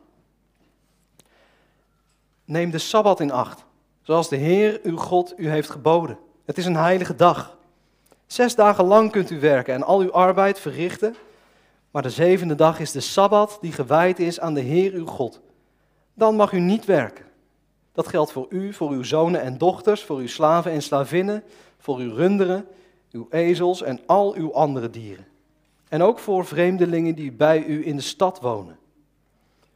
Neem de Sabbat in acht, zoals de Heer uw God u heeft geboden. Het is een heilige dag. Zes dagen lang kunt u werken en al uw arbeid verrichten, maar de zevende dag is de Sabbat die gewijd is aan de Heer uw God. Dan mag u niet werken. Dat geldt voor u, voor uw zonen en dochters, voor uw slaven en slavinnen, voor uw runderen, uw ezels en al uw andere dieren. En ook voor vreemdelingen die bij u in de stad wonen.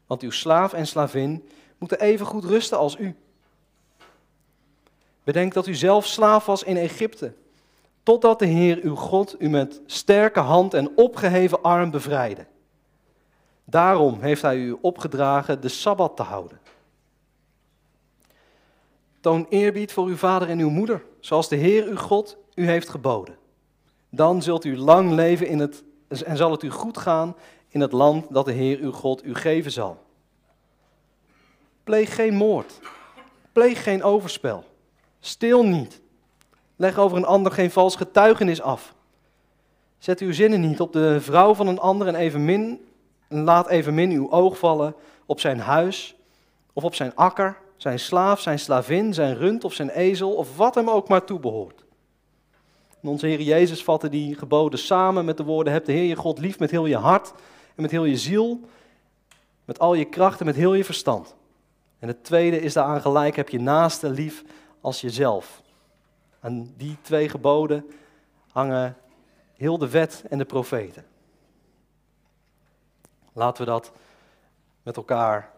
Want uw slaaf en slavin moeten even goed rusten als u. Bedenk dat u zelf slaaf was in Egypte, totdat de Heer uw God u met sterke hand en opgeheven arm bevrijdde. Daarom heeft hij u opgedragen de Sabbat te houden. Toon eerbied voor uw vader en uw moeder, zoals de Heer uw God u heeft geboden. Dan zult u lang leven in het, en zal het u goed gaan in het land dat de Heer uw God u geven zal. Pleeg geen moord. Pleeg geen overspel. Stil niet. Leg over een ander geen vals getuigenis af. Zet uw zinnen niet op de vrouw van een ander en, evenmin, en laat evenmin uw oog vallen op zijn huis of op zijn akker, zijn slaaf, zijn slavin, zijn rund of zijn ezel of wat hem ook maar toebehoort. En onze Heer Jezus vatte die geboden samen met de woorden: Heb de Heer je God lief met heel je hart en met heel je ziel, met al je kracht en met heel je verstand. En het tweede is daaraan gelijk: Heb je naaste lief als jezelf. Aan die twee geboden hangen heel de wet en de profeten. Laten we dat met elkaar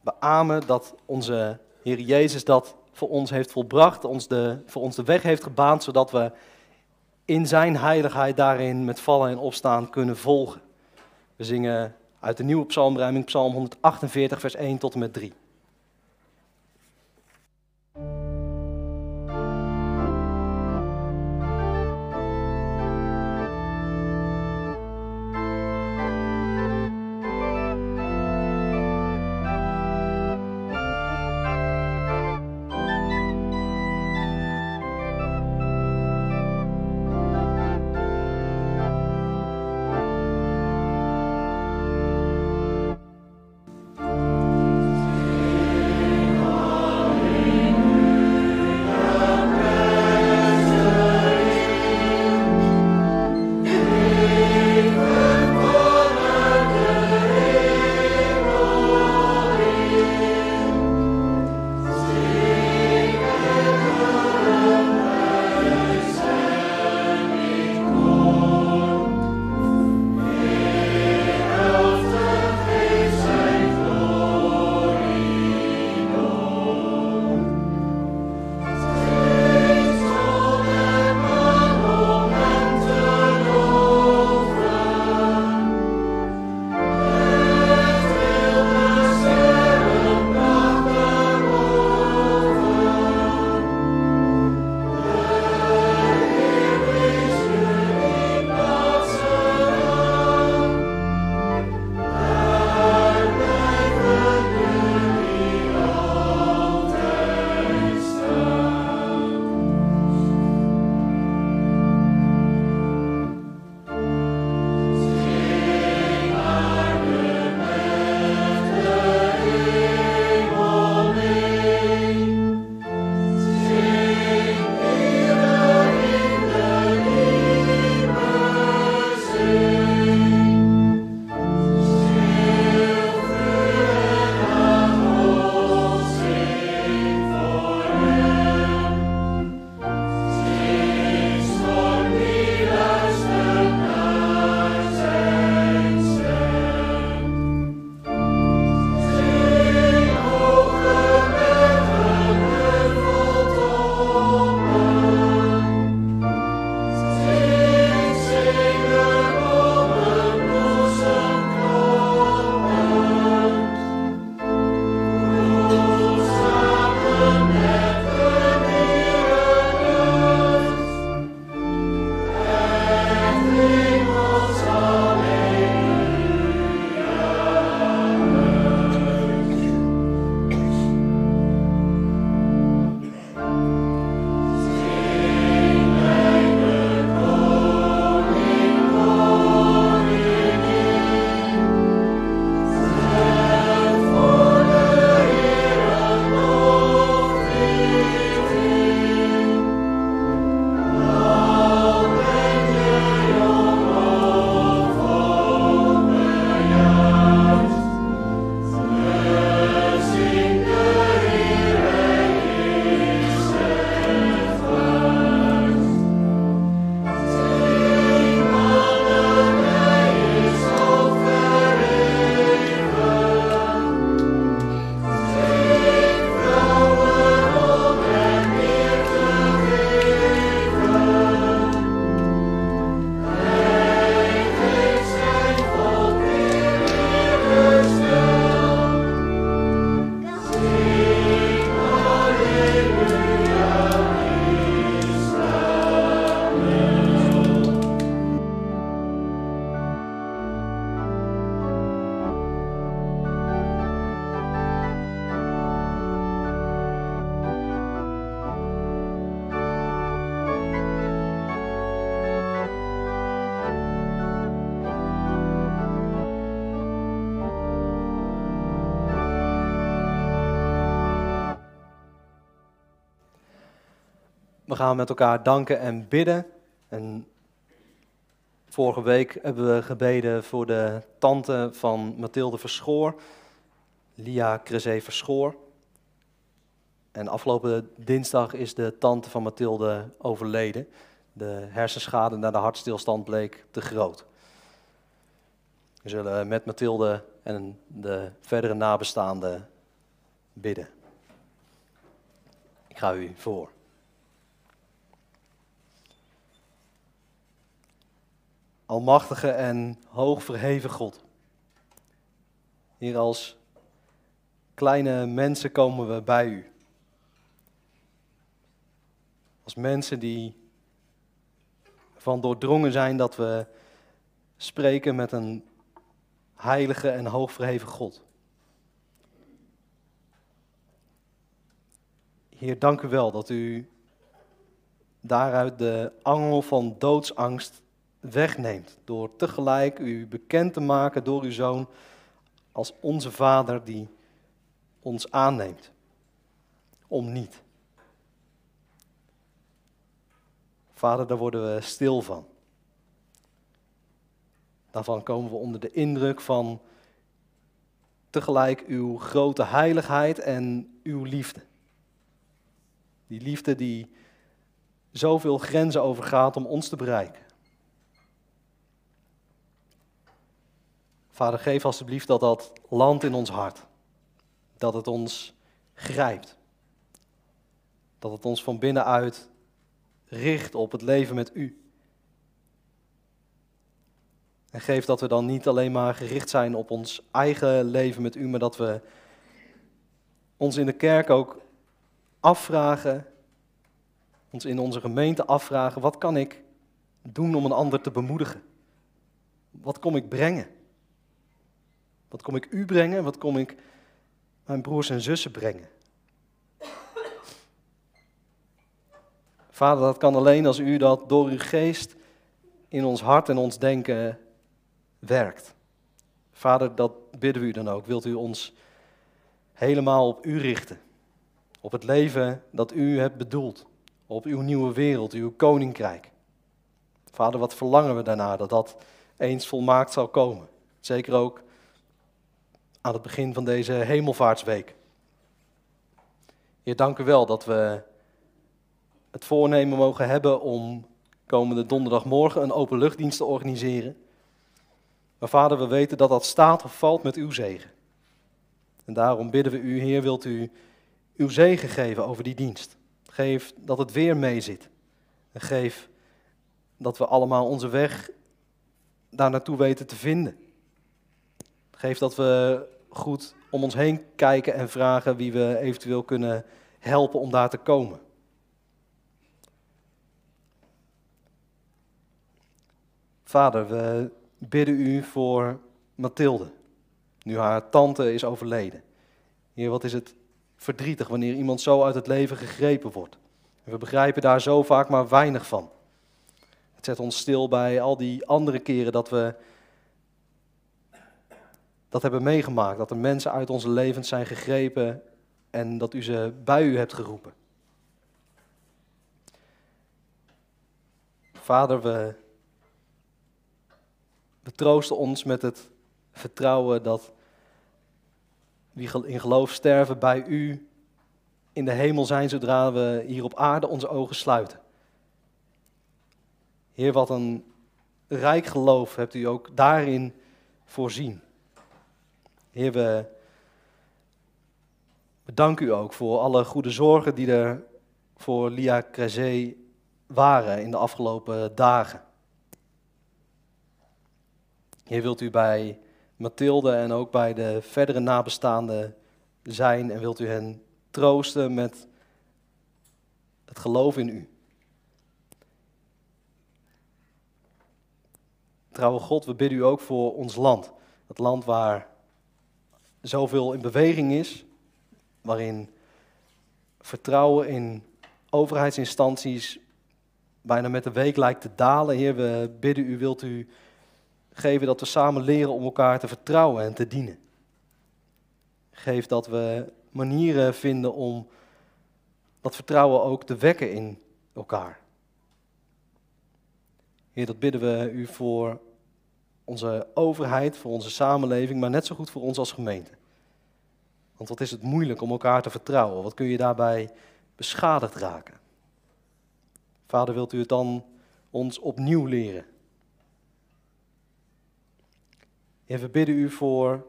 beamen dat onze Heer Jezus dat voor ons heeft volbracht, ons de, voor ons de weg heeft gebaand, zodat we in zijn heiligheid daarin met vallen en opstaan kunnen volgen. We zingen uit de nieuwe psalmruiming, psalm 148, vers 1 tot en met 3. We gaan met elkaar danken en bidden. En vorige week hebben we gebeden voor de tante van Mathilde Verschoor, Lia Crezé Verschoor. En afgelopen dinsdag is de tante van Mathilde overleden. De hersenschade na de hartstilstand bleek te groot. We zullen met Mathilde en de verdere nabestaanden bidden. Ik ga u voor. Almachtige en hoogverheven God. Hier als kleine mensen komen we bij u. Als mensen die van doordrongen zijn dat we spreken met een heilige en hoogverheven God. Heer, dank u wel dat u daaruit de angel van doodsangst wegneemt. Door tegelijk u bekend te maken door uw zoon als onze vader die ons aanneemt. Om niet. Vader, daar worden we stil van. Daarvan komen we onder de indruk van tegelijk uw grote heiligheid en uw liefde. Die liefde die zoveel grenzen overgaat om ons te bereiken. Vader, geef alsjeblieft dat dat landt in ons hart. Dat het ons grijpt. Dat het ons van binnenuit richt op het leven met u. En geef dat we dan niet alleen maar gericht zijn op ons eigen leven met u, maar dat we ons in de kerk ook afvragen, ons in onze gemeente afvragen, wat kan ik doen om een ander te bemoedigen? Wat kom ik brengen? Wat kom ik u brengen? Wat kom ik mijn broers en zussen brengen? Vader, dat kan alleen als u dat door uw geest in ons hart en ons denken werkt. Vader, dat bidden we u dan ook. Wilt u ons helemaal op u richten? Op het leven dat u hebt bedoeld. Op uw nieuwe wereld, uw koninkrijk. Vader, wat verlangen we daarna dat dat eens volmaakt zal komen? Zeker ook aan het begin van deze hemelvaartsweek. Heer, dank u wel dat we het voornemen mogen hebben om komende donderdagmorgen een openluchtdienst te organiseren. Maar vader, we weten dat dat staat of valt met uw zegen. En daarom bidden we u, Heer, wilt u uw zegen geven over die dienst. Geef dat het weer meezit. Geef dat we allemaal onze weg daar naartoe weten te vinden. Geef dat we goed om ons heen kijken en vragen wie we eventueel kunnen helpen om daar te komen. Vader, we bidden u voor Mathilde, nu haar tante is overleden. Heer, wat is het verdrietig wanneer iemand zo uit het leven gegrepen wordt. we begrijpen daar zo vaak maar weinig van. Het zet ons stil bij al die andere keren dat we dat hebben meegemaakt. Dat er mensen uit onze levens zijn gegrepen en dat u ze bij u hebt geroepen. Vader, we we troosten ons met het vertrouwen dat wie in geloof sterven bij u in de hemel zijn zodra we hier op aarde onze ogen sluiten. Heer, wat een rijk geloof hebt u ook daarin voorzien. Heer, we bedanken u ook voor alle goede zorgen die er voor Lia Crezé waren in de afgelopen dagen. Heer, wilt u bij Mathilde en ook bij de verdere nabestaanden zijn en wilt u hen troosten met het geloof in u. Trouwe God, we bidden u ook voor ons land. Het land waar zoveel in beweging is, waarin vertrouwen in overheidsinstanties bijna met de week lijkt te dalen. Heer, we bidden u, wilt u geven dat we samen leren om elkaar te vertrouwen en te dienen. Geef dat we manieren vinden om dat vertrouwen ook te wekken in elkaar. Heer, dat bidden we u voor onze overheid, voor onze samenleving, maar net zo goed voor ons als gemeente. Want wat is het moeilijk om elkaar te vertrouwen? Wat kun je daarbij beschadigd raken? Vader, wilt u het dan ons opnieuw leren? Heer, we bidden u voor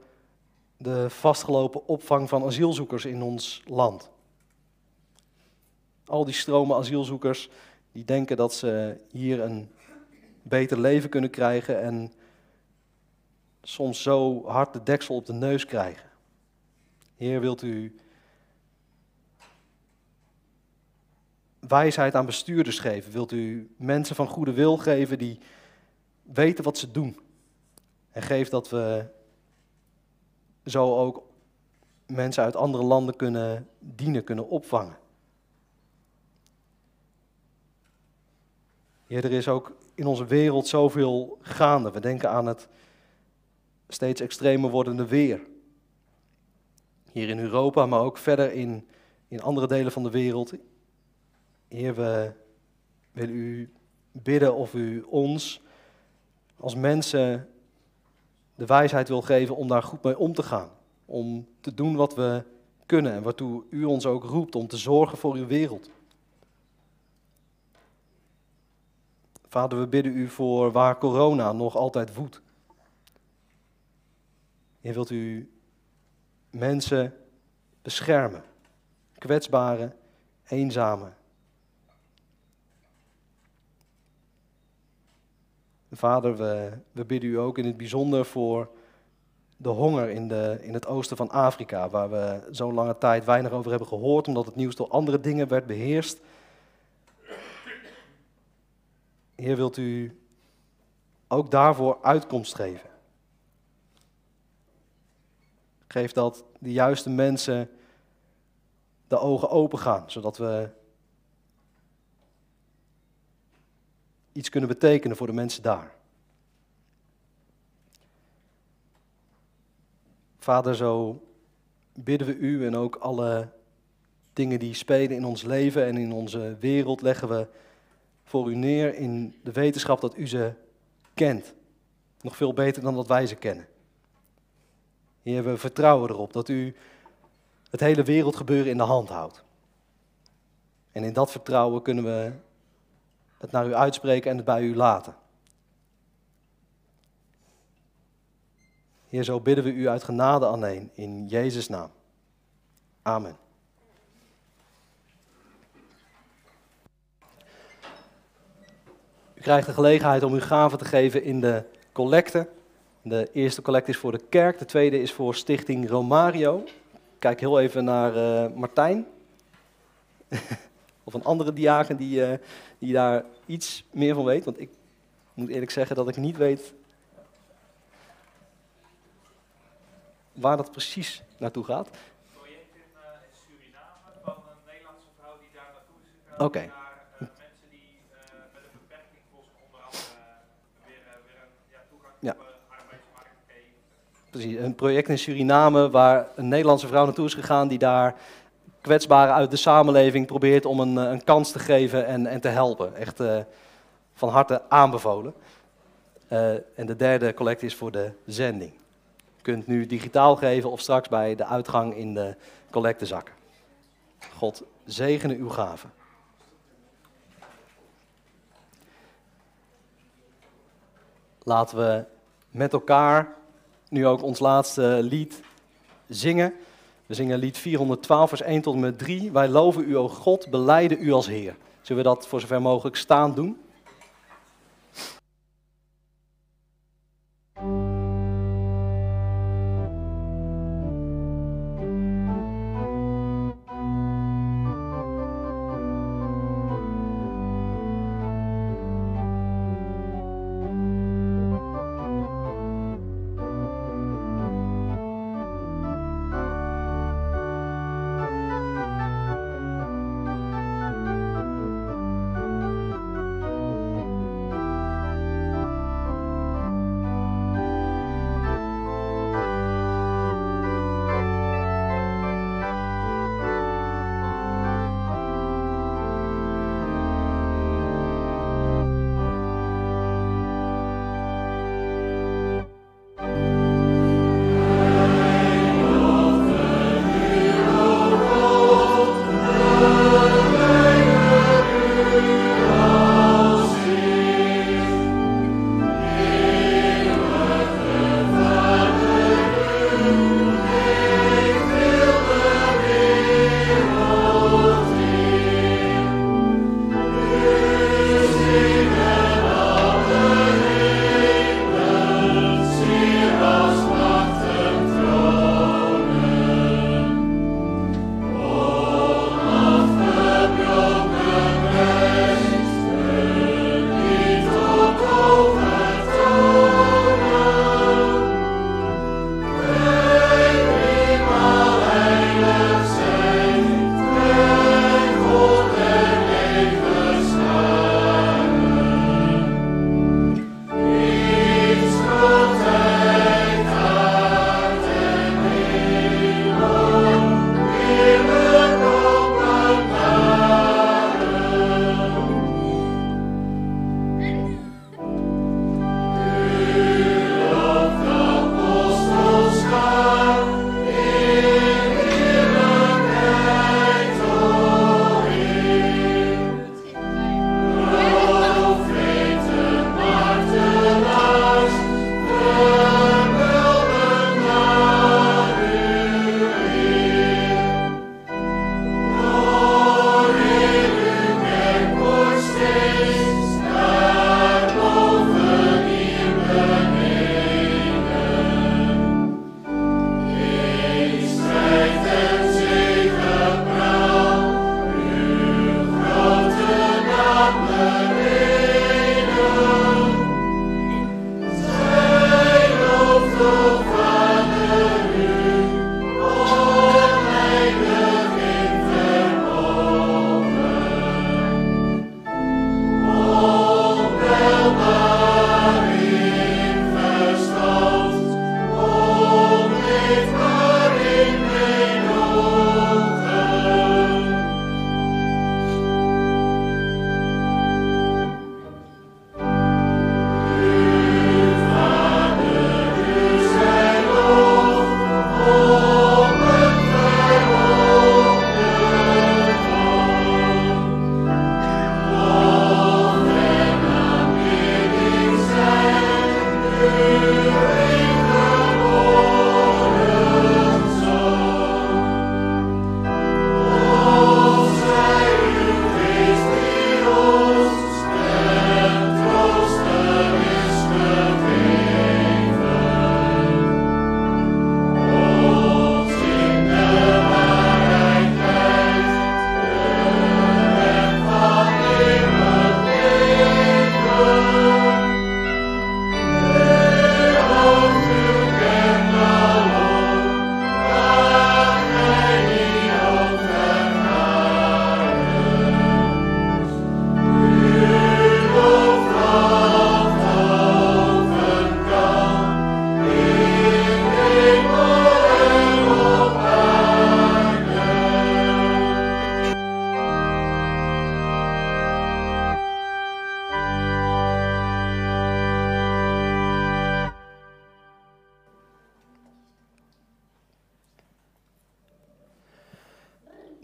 de vastgelopen opvang van asielzoekers in ons land. Al die stromen asielzoekers die denken dat ze hier een beter leven kunnen krijgen en soms zo hard de deksel op de neus krijgen. Heer, wilt u wijsheid aan bestuurders geven? Wilt u mensen van goede wil geven die weten wat ze doen? En geef dat we zo ook mensen uit andere landen kunnen dienen, kunnen opvangen. Heer, er is ook in onze wereld zoveel gaande. We denken aan het steeds extremer wordende weer. Hier in Europa, maar ook verder in, in andere delen van de wereld. Heer, we willen u bidden of u ons als mensen de wijsheid wil geven om daar goed mee om te gaan. Om te doen wat we kunnen en waartoe u ons ook roept om te zorgen voor uw wereld. Vader, we bidden u voor waar corona nog altijd woedt. Je wilt u mensen beschermen, kwetsbare, eenzame. Vader, we, we bidden u ook in het bijzonder voor de honger in, de, in het oosten van Afrika, waar we zo'n lange tijd weinig over hebben gehoord, omdat het nieuws door andere dingen werd beheerst. Heer, wilt u ook daarvoor uitkomst geven? Geef dat de juiste mensen de ogen open gaan, zodat we iets kunnen betekenen voor de mensen daar. Vader, zo bidden we u en ook alle dingen die spelen in ons leven en in onze wereld leggen we voor u neer in de wetenschap dat u ze kent. Nog veel beter dan dat wij ze kennen. Heer, we vertrouwen erop dat u het hele wereldgebeuren in de hand houdt. En in dat vertrouwen kunnen we het naar u uitspreken en het bij u laten. Heer, zo bidden we u uit genade alleen in Jezus' naam. Amen. U krijgt de gelegenheid om uw gaven te geven in de collecte. De eerste collecte is voor de kerk, de tweede is voor Stichting Romario. Kijk heel even naar uh, Martijn. of een andere diaken die, uh, die daar iets meer van weet. Want ik moet eerlijk zeggen dat ik niet weet waar dat precies naartoe gaat. Project in Suriname van een Nederlandse vrouw die daar naartoe is gegaan. Oké. Mensen die met een beperking volgens onder andere weer, toegang Ja. tot de arbeidsmarkt geven. Precies, een project in Suriname waar een Nederlandse vrouw naartoe is gegaan die daar kwetsbaren uit de samenleving probeert om een, eh, een kans te geven en, en te helpen. Echt eh, van harte aanbevolen. Eh, en de derde collecte is voor de zending. Je kunt nu digitaal geven of straks bij de uitgang in de collectezakken. God zegene uw gaven. Laten we met elkaar nu ook ons laatste lied zingen. We zingen lied 412, vers 1 tot en met 3. Wij loven u, o God, beleiden u als Heer. Zullen we dat voor zover mogelijk staan doen?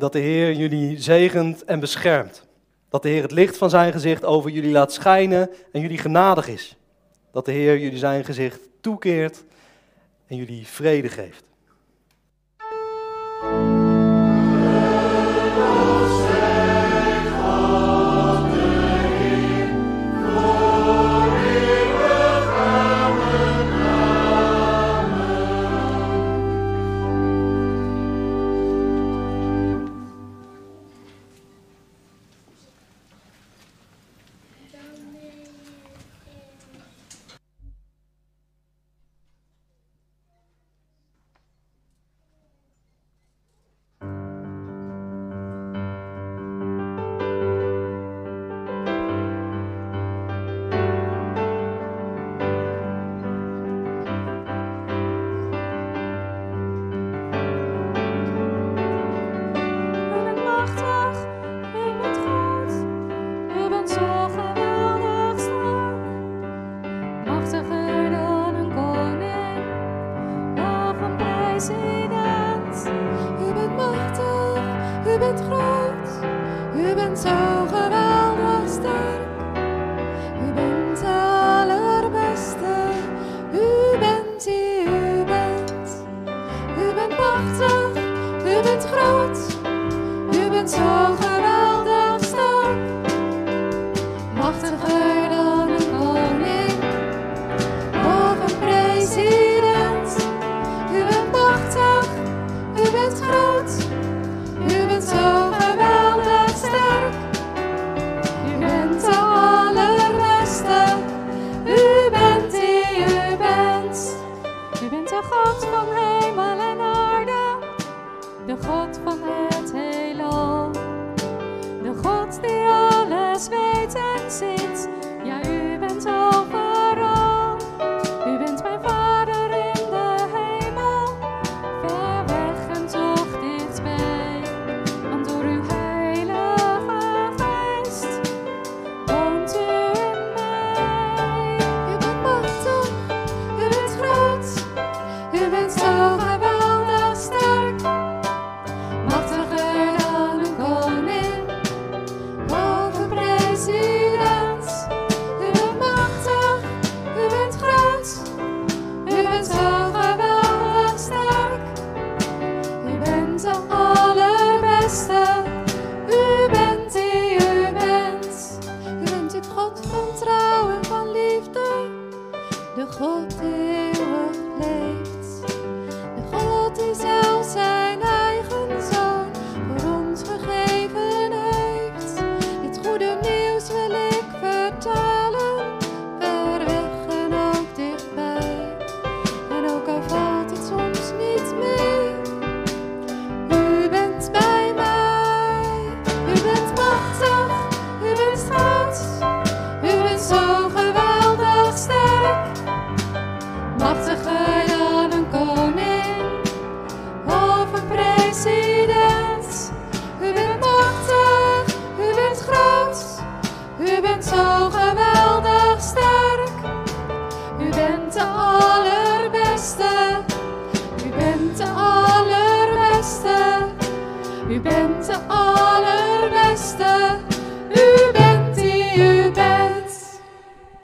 dat de Heer jullie zegent en beschermt. Dat de Heer het licht van zijn gezicht over jullie laat schijnen en jullie genadig is. Dat de Heer jullie zijn gezicht toekeert en jullie vrede geeft. d'être